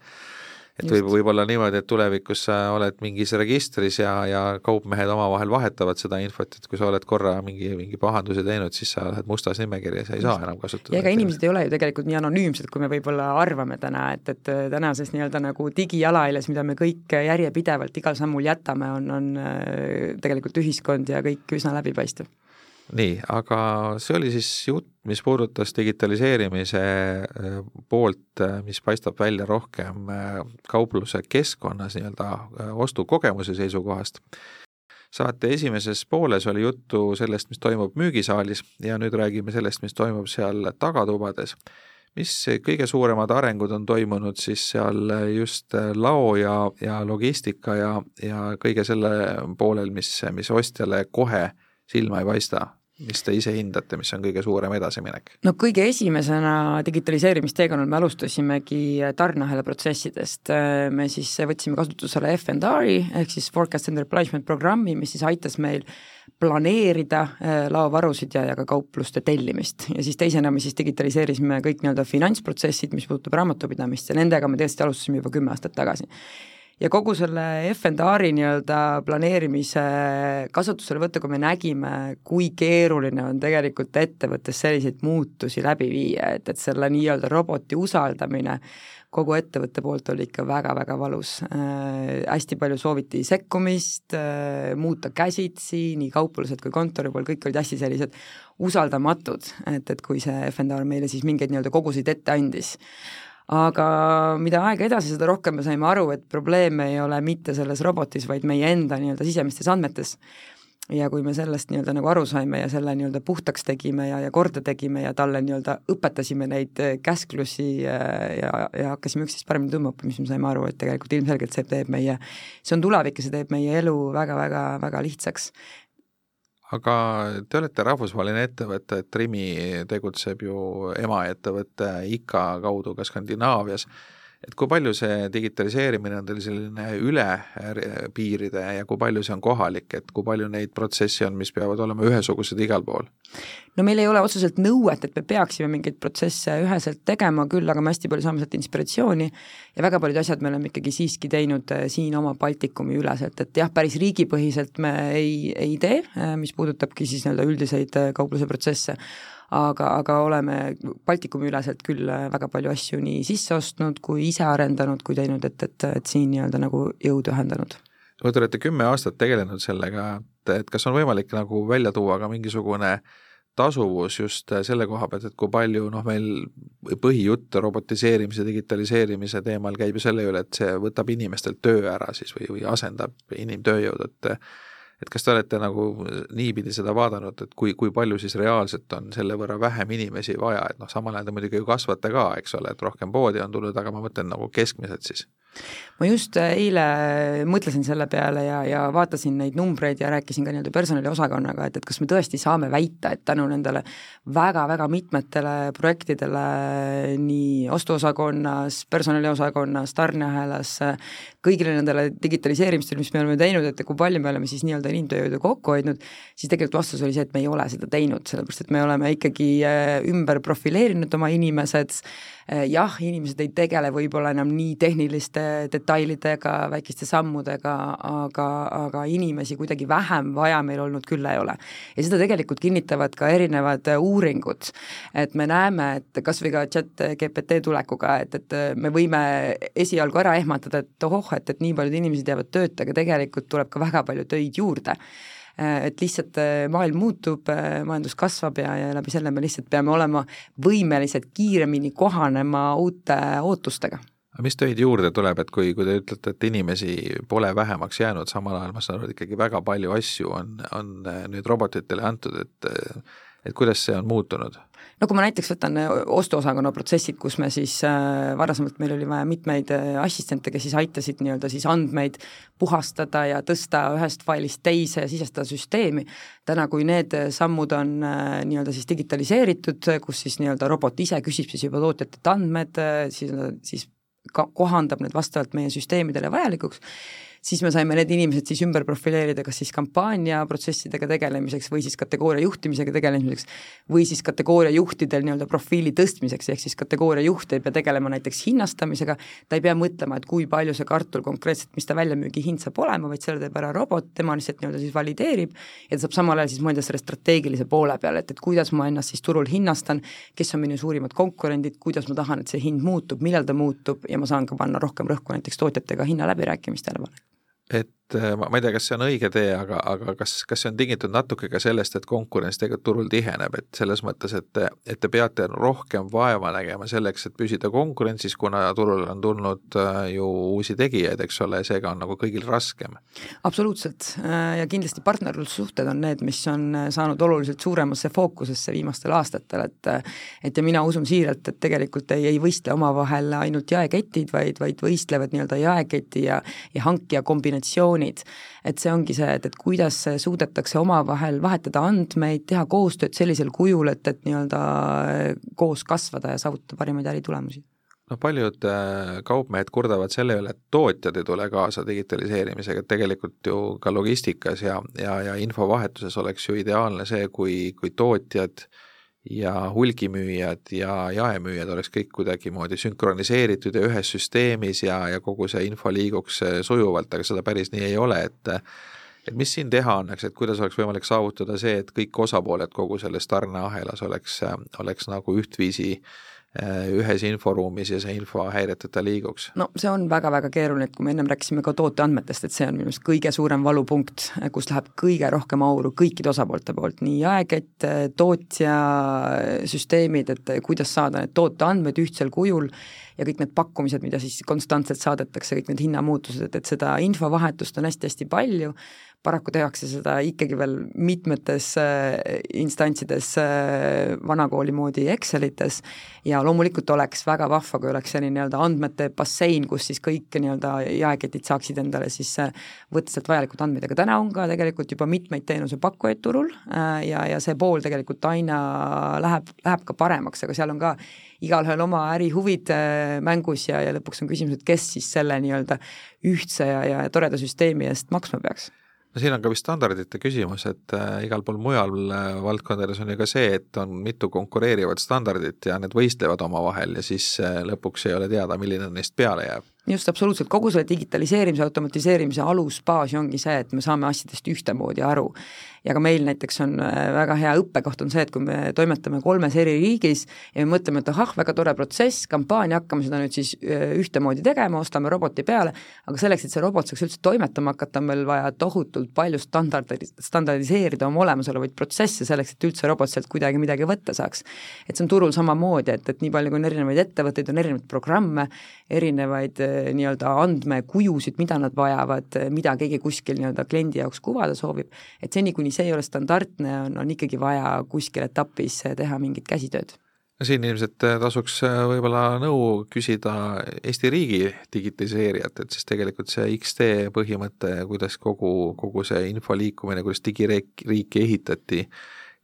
S1: et võib, võib olla niimoodi, et tulevikus sa oled mingis registris ja, ja kaupmehed omavahel vahetavad seda infot, et kui sa oled korra mingi, mingi pahanduse teinud, siis sa oled mustas nimekirjas ja ei saa enam kasutada.
S2: ja ega inimesed ei ole ju tegelikult nii anonüümsed, kui me võib-olla arvame täna, et, et tänases nii-öelda nagu digijalajäljes, mida me kõik järjepidevalt igal sammul jätame, on, on äh, tegelikult ühiskond ja kõik üsna läbipaistev
S1: nii, aga see oli siis jutt, mis puudutas digitaliseerimise äh, poolt, äh, mis paistab välja rohkem äh, kaupluse keskkonnas nii-öelda ostukogemuse seisukohast. saate esimeses pooles oli juttu sellest, mis toimub müügisaalis ja nüüd räägime sellest, mis toimub seal tagatubades. mis kõige suuremad arengud on toimunud siis seal just lao ja, ja logistika ja, ja kõige selle poolel, mis, mis ostjale kohe silma ei paista mis te ise hindate, mis on kõige suurem edasiminek?
S2: no kõige esimesena digitaliseerimisteekonnal me alustasimegi tarneahela protsessidest, me siis võtsime kasutusele F&R-i ehk siis Forecast and Replenishment programmi, mis siis aitas meil planeerida äh, laovarusid ja, ja ka kaupluste tellimist. Ja siis teisena me siis digitaliseerisime kõik nii-öelda finantsprotsessid, mis puudutab raamatupidamist ja nendega me tõesti alustasime juba kümme aastat tagasi ja kogu selle F&R-i nii-öelda planeerimise kasutuselevõttu, kui me nägime, kui keeruline on tegelikult ettevõttes selliseid muutusi läbi viia, et, et selle nii-öelda roboti usaldamine kogu ettevõtte poolt oli ikka väga-väga valus äh,. hästi palju sooviti sekkumist äh,, muuta käsitsi, nii kauplused kui kontori pool, kõik olid hästi sellised usaldamatud, et, et kui see F&R meile siis mingeid nii-öelda koguseid ette andis aga mida aega edasi, seda rohkem me saime aru, et probleem ei ole mitte selles robotis, vaid meie enda nii-öelda sisemistes andmetes. ja kui me sellest nii-öelda nagu aru saime ja selle nii-öelda puhtaks tegime ja, ja korda tegime ja talle nii-öelda õpetasime neid käsklusi ja, ja, ja hakkasime üksteist paremini tundma õppima, siis me saime aru, et tegelikult ilmselgelt see teeb meie, see on tulevik ja see teeb meie elu väga-väga-väga lihtsaks
S1: aga te olete rahvusvaheline ettevõte, et Rimi tegutseb ju emaettevõtte IKA kaudu ka Skandinaavias et kui palju see digitaliseerimine on teil selline üle piiride ja kui palju see on kohalik, et kui palju neid protsesse on, mis peavad olema ühesugused igal pool?
S2: no meil ei ole otseselt nõuet, et me peaksime mingeid protsesse üheselt tegema, küll aga me hästi palju saame sealt inspiratsiooni ja väga paljud asjad me oleme ikkagi siiski teinud äh, siin oma Baltikumi üleselt, et jah, päris riigipõhiselt me ei, ei tee, äh, mis puudutabki siis nii-öelda üldiseid äh, kaupluse protsesse, aga, aga oleme Baltikumi üleselt küll väga palju asju nii sisse ostnud kui ise arendanud, kui teinud, et, et, et siin nii-öelda nagu jõudu ühendanud.
S1: no te olete kümme aastat tegelenud sellega, et, et kas on võimalik nagu välja tuua ka mingisugune tasuvus just selle koha pealt, et kui palju noh, meil põhijutt robotiseerimise, digitaliseerimise teemal käib ju selle üle, et see võtab inimestelt töö ära siis või, või asendab inimtööjõud, et et kas te olete nagu niipidi seda vaadanud, et kui, kui palju siis reaalselt on selle võrra vähem inimesi vaja, et noh, samal ajal te muidugi ju kasvate ka, eks ole, et rohkem poodi on tulnud, aga ma mõtlen nagu keskmiselt siis.
S2: Ma just äh, eile mõtlesin selle peale ja, ja vaatasin neid numbreid ja rääkisin ka nii-öelda personaliosakonnaga, et, et kas me tõesti saame väita, et tänu nendele väga-väga mitmetele projektidele nii ostuosakonnas, personaliosakonnas, tarneahelas, kõigile nendele digitaliseerimistele, mis me oleme teinud, et kui palju me oleme siis nii-öelda inimtööjõudu kokku hoidnud, siis tegelikult vastus oli see, et me ei ole seda teinud, sellepärast et me oleme ikkagi äh, ümber profileerinud oma inimesed, jah, inimesed ei tegele võib-olla enam nii tehniliste detailidega, väikeste sammudega, aga, aga inimesi kuidagi vähem vaja meil olnud küll ei ole. ja seda tegelikult kinnitavad ka erinevad uuringud, et me näeme, et kas või ka chat GPT tulekuga, et, et me võime esialgu ära ehmatada, et ohoh, et, et nii paljud inimesed jäävad tööta, aga tegelikult tuleb ka väga palju töid juurde et lihtsalt maailm muutub, majandus kasvab ja, ja läbi selle me lihtsalt peame olema võimelised kiiremini kohanema uute ootustega
S1: aga mis töid juurde tuleb, et kui, kui te ütlete, et inimesi pole vähemaks jäänud, samal ajal ma saan aru, et ikkagi väga palju asju on, on nüüd robotitele antud, et et kuidas see on muutunud?
S2: No kui ma näiteks võtan äh, ostuosakonna protsessid, kus me siis äh, varasemalt meil oli vaja mitmeid äh, assistente, kes siis aitasid nii-öelda siis andmeid puhastada ja tõsta ühest failist teise ja sisestada süsteemi, täna, kui need sammud on äh, nii-öelda siis digitaliseeritud, kus siis nii-öelda robot ise küsib siis juba tootjatelt andmed, siis, siis ka kohandab need vastavalt meie süsteemidele vajalikuks siis me saime need inimesed siis ümber profileerida kas siis kampaaniaprotsessidega tegelemiseks või siis kategooria juhtimisega tegelemiseks või siis kategooria juhtidel nii-öelda profiili tõstmiseks, ehk siis kategooria juht ei pea tegelema näiteks hinnastamisega, ta ei pea mõtlema, et kui palju see kartul konkreetselt, mis ta väljamüügihind saab olema, vaid selle teeb ära robot, tema lihtsalt nii-öelda siis valideerib ja ta saab samal ajal siis mõelda selle strateegilise poole peale, et, et kuidas ma ennast siis turul hinnastan, kes on minu suurimad konkurendid, kuidas ma tahan, et see hind muutub, millal ta muutub ja ma saan ka panna rohkem rõhku näiteks tootjatega hinnaläbirääkimistele
S1: et äh, ma, ma ei tea, kas see on õige tee, aga, aga kas, kas see on tingitud natuke ka sellest, et konkurents tegelikult turul tiheneb, et selles mõttes, et, et te peate rohkem vaeva nägema selleks, et püsida konkurentsis, kuna turule on tulnud äh, ju uusi tegijaid, eks ole, seega on nagu kõigil raskem?
S2: absoluutselt äh, ja kindlasti partnerlussuhted on need, mis on saanud oluliselt suuremasse fookusesse viimastel aastatel, et et ja mina usun siiralt, et tegelikult ei, ei võistle omavahel ainult jaeketid, vaid, vaid võistlevad nii-öelda jaeketi ja, ja hankija kombinatsioonid, organisatsioonid. et see ongi see, et, et kuidas suudetakse omavahel vahetada andmeid, teha koostööd sellisel kujul, et, et nii-öelda koos kasvada ja saavutada parimaid äritulemusi
S1: no paljud äh, kaupmehed kurdavad selle üle, et tootjad ei tule kaasa digitaliseerimisega, et tegelikult ju ka logistikas ja, ja, ja infovahetuses oleks ju ideaalne see, kui, kui tootjad äh, ja hulgimüüjad ja jaemüüjad oleks kõik kuidagimoodi sünkroniseeritud ja ühes süsteemis ja, ja kogu see info liiguks äh, sujuvalt, aga seda päris nii ei ole, et et mis siin teha annaks, et kuidas oleks võimalik saavutada see, et kõik osapooled kogu selles tarneahelas oleks, äh, oleks nagu ühtviisi äh, ühes inforuumis ja see info häireteta liiguks?
S2: no see on väga-väga keeruline, et kui me ennem rääkisime ka tooteandmetest, et see on minu meelest kõige suurem valupunkt, kus läheb kõige rohkem auru kõikide osapoolte poolt, nii jaekett, tootja, süsteemid, et kuidas saada need tooteandmed ühtsel kujul ja kõik need pakkumised, mida siis konstantselt saadetakse, kõik need hinnamuutused, et, et seda infovahetust on hästi-hästi palju, paraku tehakse seda ikkagi veel mitmetes äh, instantsides äh, vanakooli moodi Excelites ja loomulikult oleks väga vahva, kui oleks selline nii-öelda andmete bassein, kus siis kõik nii-öelda jaeketid saaksid endale siis äh, võtta sealt vajalikud andmed, aga täna on ka tegelikult juba mitmeid teenusepakkujaid turul ja, ja see pool tegelikult aina läheb, läheb ka paremaks, aga seal on ka igalühel oma ärihuvid mängus ja, ja lõpuks on küsimus, et kes siis selle nii-öelda ühtse ja, ja toreda süsteemi eest maksma peaks
S1: no siin on ka vist standardite küsimus, et äh, igal pool mujal äh, valdkondades on ju ka see, et on mitu konkureerivat standardit ja need võistlevad omavahel ja siis äh, lõpuks ei ole teada, milline neist peale jääb
S2: just, absoluutselt, kogu selle digitaliseerimise, automatiseerimise alusbaas ongi see, et me saame asjadest ühtemoodi aru. Ja ka meil näiteks on äh, väga hea õppekoht on see, et kui me toimetame kolmes eri riigis ja me mõtleme, et ahah, väga tore protsess, kampaania, hakkame seda nüüd siis äh, ühtemoodi tegema, ostame roboti peale, aga selleks, et see robot saaks üldse toimetama hakata, on meil vaja tohutult palju standardi, standardiseerida oma olemasolevaid protsesse selleks, et üldse robot sealt kuidagi midagi võtta saaks. et see on turul samamoodi, et, et nii palju, kui on erinevaid ettevõtteid, on erinevaid programme, erinevaid nii-öelda andmekujusid, mida nad vajavad, mida keegi kuskil nii-öelda kliendi jaoks kuvada soovib, et seni, kuni see ei ole standardne, on, on ikkagi vaja kuskil etapis teha mingit käsitööd
S1: no siin ilmselt tasuks võib-olla nõu küsida Eesti riigi digitaliseerijat, et siis tegelikult see X-tee põhimõte, kuidas kogu, kogu see info liikumine, kuidas digiriiki ehitati,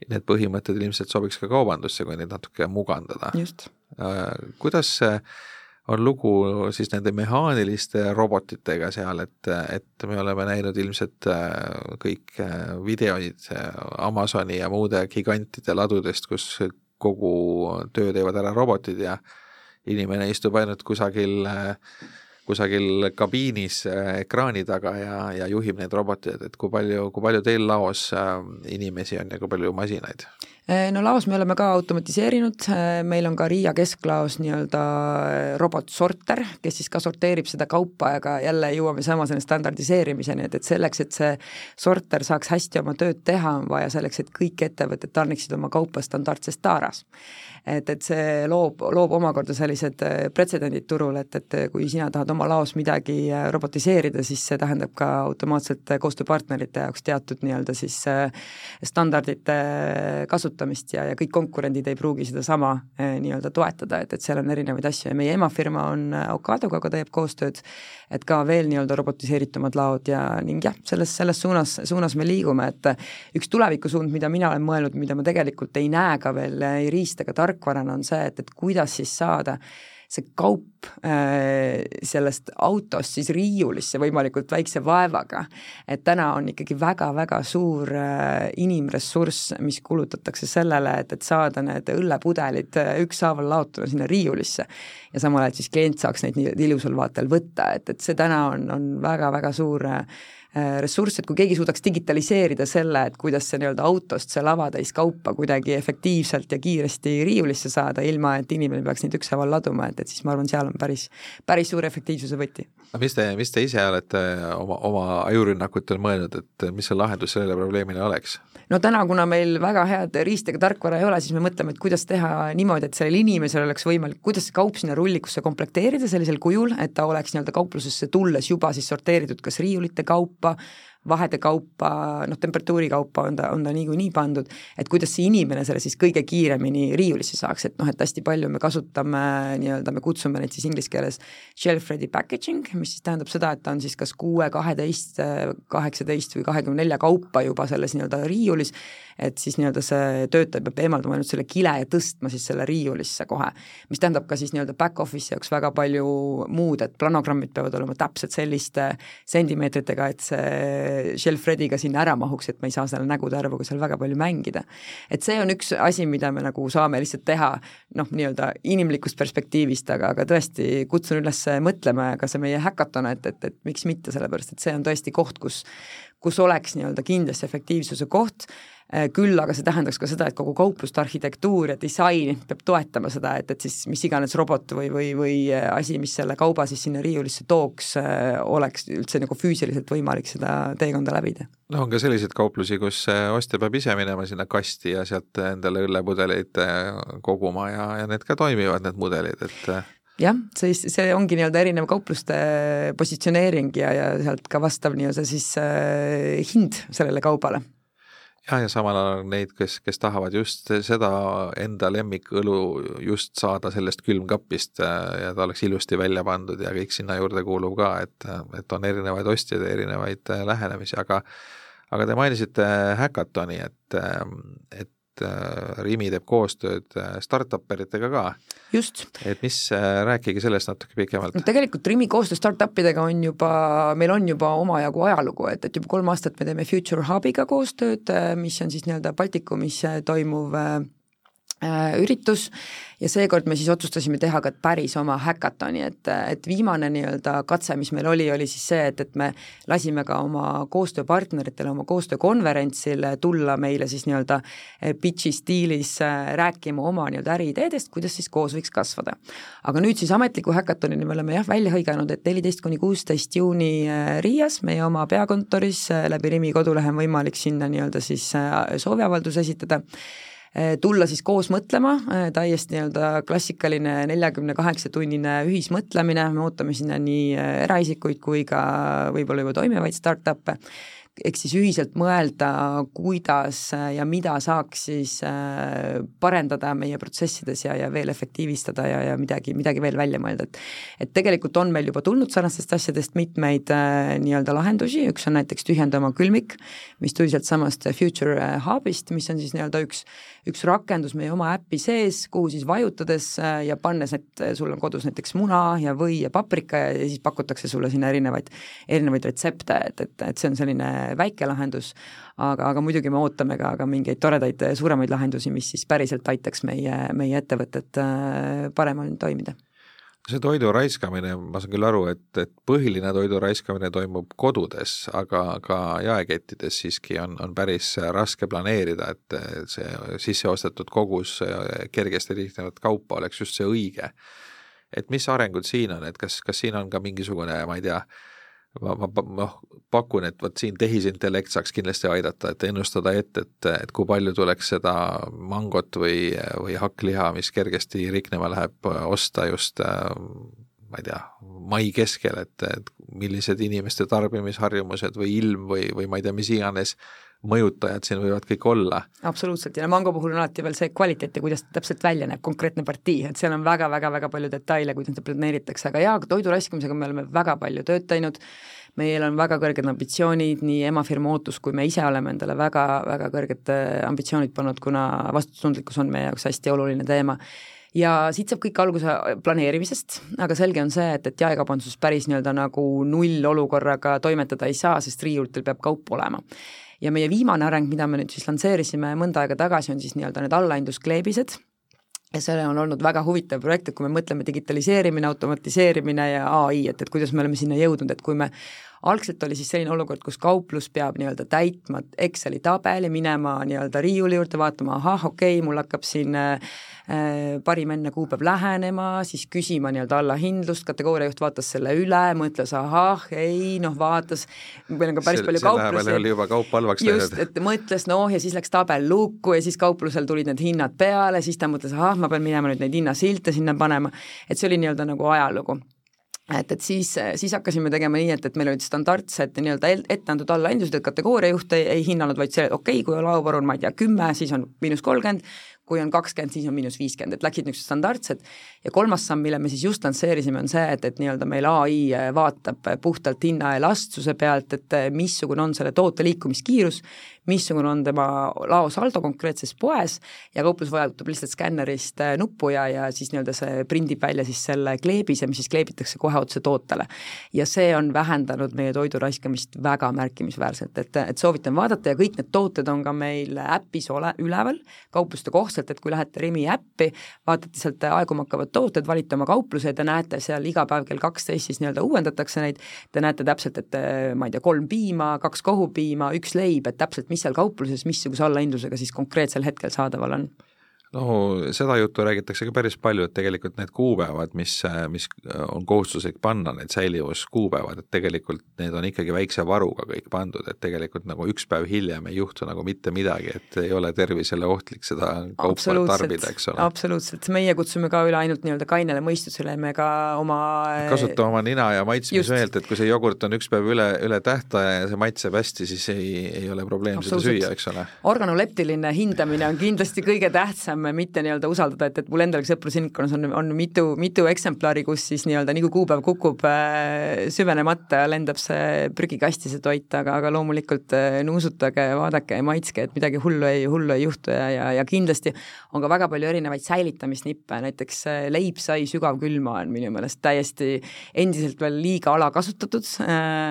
S1: need põhimõtted ilmselt sobiks ka kaubandusse, kui neid natuke mugandada.
S2: just.
S1: Äh, kuidas see on lugu siis nende mehaaniliste robotitega seal, et, et me oleme näinud ilmselt äh, kõik äh, videoid äh, Amazoni ja muude gigantide ladudest, kus kogu töö teevad ära robotid ja inimene istub ainult kusagil, kusagil kabiinis ekraani taga ja, ja juhib neid roboteid, et kui palju, kui palju teil laos inimesi on ja kui palju masinaid?
S2: Eh, no laos me oleme ka automatiseerinud, eh, meil on ka Riia kesklaos nii-öelda eh, robotsorter, kes siis ka sorteerib seda kaupa, aga jälle jõuame sama selle standardiseerimiseni, et, et selleks, et see sorter saaks hästi oma tööd teha, on vaja selleks, et kõik ettevõtted tarniksid oma kaupa standardses taaras et, et see loob, loob omakorda sellised äh, pretsedendid turul, et, et kui sina tahad oma laos midagi äh, robotiseerida, siis see tähendab ka automaatselt koostööpartnerite jaoks teatud nii-öelda siis äh, standardite kasutamist ja, ja kõik konkurendid ei pruugi sedasama nii-öelda toetada, et, et seal on erinevaid asju. Ja meie emafirma on Ocadoga ka teeb koostööd, et ka veel nii-öelda robotiseeritumad laod ja ning jah, selles, selles suunas, suunas me liigume, et üks tulevikusuund, mida mina olen mõelnud, mida ma tegelikult ei näe ka veel ei riist ega tark, tarkvarana on see, et, et kuidas siis saada see kaup äh, sellest autost siis riiulisse võimalikult väikse vaevaga. et täna on ikkagi väga-väga suur äh, inimressurss, mis kulutatakse sellele, et, et saada need õllepudelid äh, ükshaaval laotada sinna riiulisse. ja samal ajal siis klient saaks neid nii ilusal vaatel võtta, et, et see täna on, on väga-väga suur äh, ressurss, et kui keegi suudaks digitaliseerida selle, et kuidas see nii-öelda autost see lavatäis kaupa kuidagi efektiivselt ja kiiresti riiulisse saada, ilma et inimene peaks neid ükshaaval laduma, et, et siis ma arvan, seal on päris, päris suur efektiivsuse võti.
S1: Aga mis te, mis te ise olete oma, oma ajurünnakutel mõelnud, et mis see lahendus sellele probleemile oleks?
S2: no täna, kuna meil väga head riist ega tarkvara ei ole, siis me mõtleme, et kuidas teha niimoodi, et sellel inimesel oleks võimalik, kuidas see kaup sinna rullikusse komplekteerida sellisel kujul, et ta oleks nii-öelda kauplusesse tulles juba siis sorteeritud kas riiulite kaupa vahede kaupa, noh, temperatuuri kaupa on ta, on ta niikuinii pandud, et kuidas see inimene selle siis kõige kiiremini riiulisse saaks, et noh, et hästi palju me kasutame nii-öelda, me kutsume neid siis inglise keeles shelf ready packaging, mis siis tähendab seda, et ta on siis kas kuue, kaheteist, kaheksateist või kahekümne nelja kaupa juba selles nii-öelda riiulis, et siis nii-öelda see töötaja peab eemaldama ainult selle kile ja tõstma siis selle riiulisse kohe. mis tähendab ka siis nii-öelda back-office'i jaoks väga palju muud, et planogrammid peavad olema täpselt selliste sentimeetritega, et see shelf ready'ga sinna ära mahuks, et ma ei saa selle nägude arvuga seal väga palju mängida. et see on üks asi, mida me nagu saame lihtsalt teha noh, nii-öelda inimlikust perspektiivist, aga, aga tõesti kutsun üles mõtlema ka see meie häkaton, et, et, et miks mitte, sellepärast et see on tõesti koht, kus kus oleks nii-öelda kindlasti efektiivsuse koht küll aga see tähendaks ka seda, et kogu kaupluste arhitektuur ja disain peab toetama seda, et, et siis mis iganes robot või, või, või äh, asi, mis selle kauba siis sinna riiulisse tooks, äh, oleks üldse nagu füüsiliselt võimalik seda teekonda läbida.
S1: no on ka selliseid kauplusi, kus ostja peab ise minema sinna kasti ja sealt endale õllepudeleid koguma ja, ja need ka toimivad, need mudelid, et
S2: jah, siis see ongi nii-öelda erinev kaupluste positsioneering ja, ja sealt ka vastav nii-öelda siis äh, hind sellele kaubale
S1: jah, ja samal ajal neid, kes, kes tahavad just seda enda lemmikõlu just saada sellest külmkapist äh, ja ta oleks ilusti välja pandud ja kõik sinna juurde kuulub ka, et, et on erinevaid ostjaid ja erinevaid äh, lähenemisi, aga aga te mainisite Hackatoni, et, et et äh, Rimi teeb koostööd äh, startup eritega ka.
S2: just.
S1: et mis, äh, rääkige sellest natuke pikemalt
S2: no,. tegelikult Rimi koostöö startup idega on juba, meil on juba omajagu ajalugu, et, et juba kolm aastat me teeme Future Hubiga koostööd, mis on siis nii-öelda Baltikumis toimuv üritus ja seekord me siis otsustasime teha ka päris oma häkatoni, et, et viimane nii-öelda katse, mis meil oli, oli siis see, et, et me lasime ka oma koostööpartneritele oma koostöökonverentsile tulla meile siis nii-öelda pitch'i stiilis äh, rääkima oma nii-öelda äriideedest, kuidas siis koos võiks kasvada. aga nüüd siis ametliku häkatonini me oleme jah, välja hõiganud, et neliteist kuni kuusteist juuni äh, Riias, meie oma peakontoris, äh, läbi Rimi kodulehe on võimalik sinna nii-öelda siis sooviavaldus esitada tulla siis koos mõtlema, eh, täiesti nii-öelda klassikaline neljakümne kaheksa tunnine ühismõtlemine, me ootame sinna nii eh, eraisikuid kui ka võib-olla juba toimivaid startup'e. Eks siis ühiselt mõelda, kuidas ja mida saaks siis äh, parendada meie protsessides ja, ja veel efektiivistada ja, ja midagi, midagi veel välja mõelda, et et tegelikult on meil juba tulnud sarnastest asjadest mitmeid äh, nii-öelda lahendusi, üks on näiteks Tühjenda oma külmik, mis tuli sealt samast Future äh, Hubist, mis on siis nii-öelda üks, üks rakendus meie oma äpi sees, kuhu siis vajutades ja pannes, et sul on kodus näiteks muna ja või ja paprika ja, ja siis pakutakse sulle sinna erinevaid, erinevaid retsepte, et, et, et see on selline väike lahendus, aga, aga muidugi me ootame ka, ka mingeid toredaid suuremaid lahendusi, mis siis päriselt aitaks meie, meie ettevõtet äh, paremini toimida
S1: see toidu raiskamine, ma saan küll aru, et, et põhiline toidu raiskamine toimub kodudes, aga ka jaekettides siiski on, on päris raske planeerida, et see sisseostetud kogus kergesti liikuvat kaupa oleks just see õige. et mis arengud siin on, et kas, kas siin on ka mingisugune, ma ei tea, ma, ma, noh, pakun, et vot siin tehisintellekt saaks kindlasti aidata, et ennustada ette, et, et kui palju tuleks seda mangot või, või hakkliha, mis kergesti riknema läheb, osta just ma ei tea, mai keskel, et, et millised inimeste tarbimisharjumused või ilm või, või ma ei tea, mis iganes mõjutajad siin võivad kõik olla.
S2: absoluutselt, ja no mango puhul on alati veel see kvaliteet ja kuidas täpselt välja näeb, konkreetne partii, et seal on väga-väga-väga palju detaile, kuidas seda planeeritakse, aga jaa, toidu raiskamisega me oleme väga palju tööd teinud, meil on väga kõrged ambitsioonid, nii emafirma ootus kui me ise oleme endale väga, väga kõrged äh, ambitsioonid pannud, kuna vastutustundlikkus on meie jaoks hästi oluline teema. Ja siit saab kõik alguse planeerimisest, aga selge on see, et, et jaekaubanduses päris nii-öelda nagu nullolukorraga toimetada ei saa, sest riiulitel peab kaup olema ja meie viimane areng, mida me nüüd siis lansseerisime mõnda aega tagasi, on siis nii-öelda need allahindluskleebised, ja see on olnud väga huvitav projekt, et kui me mõtleme digitaliseerimine, automatiseerimine ja ai, et, et kuidas me oleme sinna jõudnud, et kui me algselt oli siis selline olukord, kus kauplus peab nii-öelda täitma Exceli tabeli, minema nii-öelda riiuli juurde, vaatama, ahah, okei okay,, mul hakkab siin äh, parim enne kuupäev lähenema, siis küsima nii-öelda allahindlust, kategooriajuht vaatas selle üle, mõtles ahah, ei noh, vaatas, meil on ka päris palju kauplusi.
S1: oli juba kaup halvaks
S2: läinud. just, et mõtles noh, ja siis läks tabel lukku ja siis kauplusel tulid need hinnad peale, siis ta mõtles, ahah, ma pean minema nüüd neid hinnasilte sinna panema, et see oli nii-öelda nagu ajalugu et, et siis, siis hakkasime tegema nii, et, et meil olid standardsed nii-öelda ette antud allahindlused, et kategooriajuht ei, ei hinnanud, vaid see, okei okay,, kui laovaru on, ma ei tea, kümme, siis on miinus kolmkümmend, kui on kakskümmend, siis on miinus viiskümmend, et läksid niisugused standardsed. Ja kolmas samm, mille me siis just lansseerisime, on see, et, et nii-öelda meil ai vaatab puhtalt hinnaelastsuse pealt, et missugune on selle toote liikumiskiirus, missugune on tema laosaldo konkreetses poes ja kauplus vajutab lihtsalt skännerist äh, nuppu ja, ja siis nii-öelda see prindib välja siis selle kleebise, mis siis kleebitakse kohe otse tootele. ja see on vähendanud meie toidu raiskamist väga märkimisväärselt, et, et soovitan vaadata ja kõik need tooted on ka meil äpis ole, üleval kaupluste kohtselt, et kui lähete Rimi äppi, vaatate sealt aeguma hakkavad tooted, valite oma kaupluse ja te näete seal iga päev kell kaksteist siis nii-öelda uuendatakse neid, te näete täpselt, et ma ei tea, kolm piima, kaks kohupiima, üks leib, et täpselt, mis seal kaupluses missuguse allahindlusega siis konkreetsel hetkel saadaval on
S1: no seda juttu räägitakse ka päris palju, et tegelikult need kuupäevad, mis, mis on kohustuslik panna, need säilivuskuupäevad, et tegelikult need on ikkagi väikse varuga kõik pandud, et tegelikult nagu üks päev hiljem ei juhtu nagu mitte midagi, et ei ole tervisele ohtlik seda kaupa tarbida, eks ole.
S2: absoluutselt, meie kutsume ka üle ainult nii-öelda kainele mõistusele, me ka oma
S1: kasuta oma nina ja maitsmismeelt, et kui see jogurt on üks päev üle, üle tähtaja ja see maitseb hästi, siis ei, ei ole probleem seda süüa, eks ole.
S2: organoleptiline hindamine on kindlasti kõige tähtsam pigem mitte nii-öelda usaldada, et, et mul endal sõprusringkonnas on, on mitu, mitu eksemplari, kus siis nii-öelda nii kui kuupäev kukub äh, süvenemata, lendab see prügikasti, see toit, aga, aga loomulikult äh, nuusutage, vaadake ja maitske, et midagi hullu ei, hullu ei juhtu ja, ja, ja kindlasti on ka väga palju erinevaid säilitamisnippe, näiteks äh, leipsai sügavkülma on minu meelest täiesti endiselt veel liiga alakasutatud,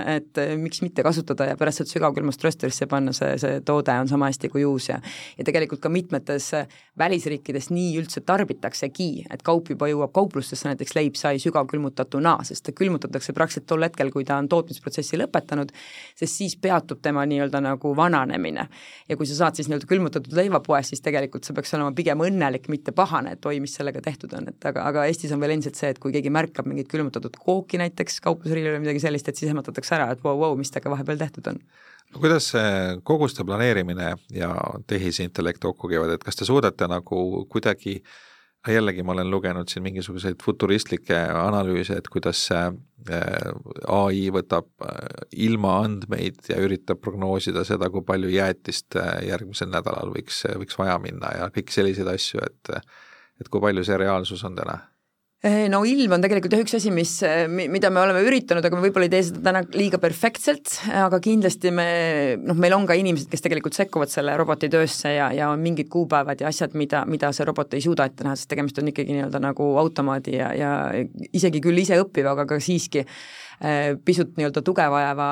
S2: et miks mitte kasutada ja pärast sealt sügavkülmast röösterisse panna, see, see toode on sama hästi kui uus ja ja tegelikult ka mitmetes välis välisriikides nii üldse tarbitaksegi, et kaup juba jõuab kauplustesse, näiteks leib sai sügavkülmutatuna, sest ta külmutatakse praktiliselt tol hetkel, kui ta on tootmisprotsessi lõpetanud, sest siis peatub tema nii-öelda nagu vananemine. ja kui sa saad siis nii-öelda külmutatud leiva poest, siis tegelikult sa peaks olema pigem õnnelik, mitte pahane, et oi, mis sellega tehtud on, et aga, aga Eestis on veel endiselt see, et kui keegi märkab mingit külmutatud kooki näiteks kauplusriiul või midagi sellist, et siis ehmatatakse ära, et vau, vau, mis temaga vahepeal tehtud on
S1: kuidas see koguste planeerimine ja tehisintellekt kokku käivad, et kas te suudate nagu kuidagi jällegi ma olen lugenud siin mingisuguseid futuristlikke analüüse, et kuidas see äh, ai võtab äh, ilma andmeid ja üritab prognoosida seda, kui palju jäätist äh, järgmisel nädalal võiks, võiks vaja minna ja kõik selliseid asju, et et kui palju see reaalsus on täna
S2: no ilm on tegelikult jah üks asi, mis, eh, mida me oleme üritanud, aga me võib-olla ei tee seda täna liiga perfektselt, aga kindlasti me, noh, meil on ka inimesed, kes tegelikult sekkuvad selle roboti töösse ja, ja on mingid kuupäevad ja asjad, mida, mida see robot ei suuda ette näha, sest tegemist on ikkagi nii-öelda nagu automaadi ja, ja isegi küll ise õppivaga, aga siiski Äh, pisut nii-öelda tuge vajava,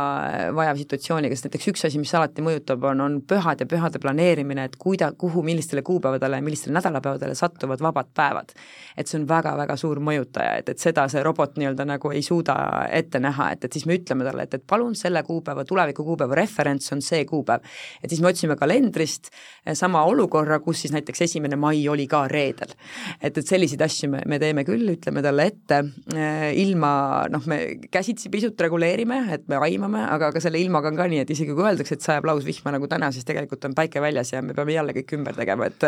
S2: vajav situatsiooniga, sest näiteks üks asi, mis alati mõjutab, on, on pühad ja pühade planeerimine, et kuida-, kuhu, millistele kuupäevadele, millistele nädalapäevadele satuvad vabad päevad. et see on väga-väga suur mõjutaja, et, et seda see robot nii-öelda nagu ei suuda ette näha, et, et siis me ütleme talle, et, et palun selle kuupäeva, tuleviku kuupäeva referents on see kuupäev. et siis me otsime kalendrist sama olukorra, kus siis näiteks esimene mai oli ka reedel. et, et selliseid asju me, me teeme küll, ütleme talle ette, ilma noh, me käsitsi pisut reguleerime, et me aimame, aga, aga selle ilmaga on ka nii, et isegi kui öeldakse, et sajab lausvihma nagu täna, siis tegelikult on päike väljas ja me peame jälle kõik ümber tegema, et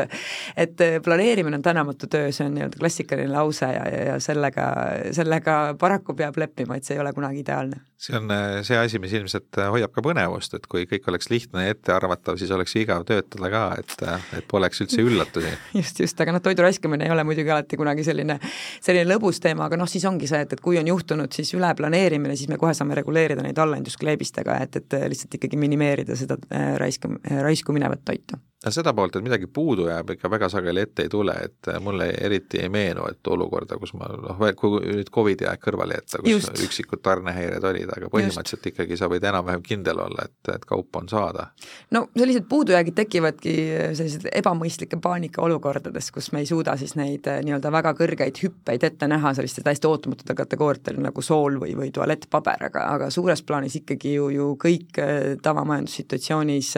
S2: et planeerimine on tänamatu töö, see on nii-öelda klassikaline lause ja, ja, ja sellega, sellega paraku peab leppima, et see ei ole kunagi ideaalne.
S1: See on see asi, mis ilmselt hoiab ka põnevust, et kui kõik oleks lihtne ja ettearvatav, siis oleks igav töötada ka, et, et poleks üldse üllatusi. [laughs]
S2: just, just, aga noh, toidu raiskamine ei ole muidugi alati kunagi selline, selline lõbus teema, aga noh, siis ongi see, et, et kui on juhtunud siis üleplaneerimine, siis me kohe saame reguleerida neid allahindluskleebistega, et, et lihtsalt ikkagi minimeerida seda raiska, raisku minevat toitu
S1: no seda poolt, et midagi puudu jääb, ikka väga sageli ette ei tule, et mulle eriti ei meenu, et olukorda, kus ma noh, kui nüüd Covidi aeg kõrvale jätta, kus Just. üksikud tarnehäired olid, aga põhimõtteliselt Just. ikkagi sa võid enam-vähem kindel olla, et, et kaupa on saada.
S2: no sellised puudujäägid tekivadki sellised ebamõistlike paanikaolukordades, kus me ei suuda siis neid eh, nii-öelda väga kõrgeid hüppeid ette näha selliste täiesti ootamatute kategooriatel nagu sool või, või tualettpaber, aga, aga suures plaanis ikkagi ju, ju kõik eh, tavamajandussituatsioonis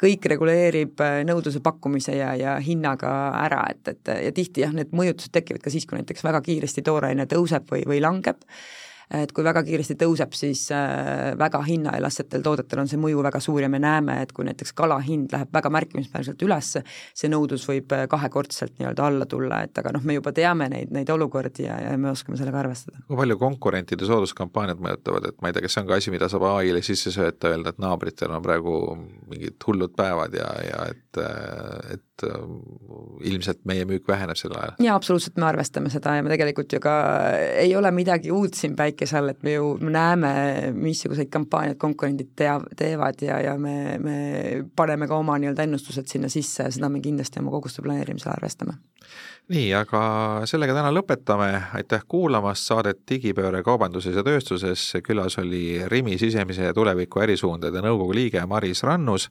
S2: kõik reguleerib äh, nõudluse pakkumise ja, ja hinnaga ära, et, et ja tihti jah, need mõjutused tekivad ka siis, kui näiteks väga kiiresti tooraine tõuseb või, või langeb et kui väga kiiresti tõuseb, siis äh, väga hinnaelastsetel toodetel on see mõju väga suur ja me näeme, et kui näiteks kala hind läheb väga märkimisväärselt üles, see nõudlus võib äh, kahekordselt nii-öelda alla tulla, et aga noh, me juba teame neid, neid olukordi ja, ja me oskame sellega arvestada.
S1: kui palju konkurentide sooduskampaaniad mõjutavad, et ma ei tea, kas see on ka asi, mida saab ai-le sisse sööta, öelda, et naabritel on praegu mingid hullud päevad ja, ja et, äh, et et äh, ilmselt meie müük väheneb sel ajal.
S2: jaa, absoluutselt, me arvestame seda ja me tegelikult ju ka ei ole midagi uut siin päikese all, et me ju näeme, missuguseid kampaaniaid konkurendid tea, teevad ja, ja me, me paneme ka oma nii-öelda ennustused sinna sisse ja seda me kindlasti oma koguste planeerimisel arvestame.
S1: nii, aga sellega täna lõpetame, aitäh kuulamast saadet Digipööre kaubanduses ja tööstuses, külas oli Rimi sisemise ja tuleviku ärisuundade nõukogu liige Maris Rannus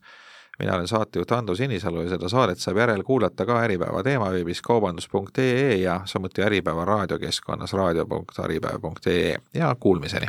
S1: mina olen saatejuht Ando Sinisalu ja seda saadet saab järelkuulata ka Äripäeva teemaveebis kaubandus.ee ja samuti Äripäeva raadiokeskkonnas raadio.äripäev.ee ja kuulmiseni!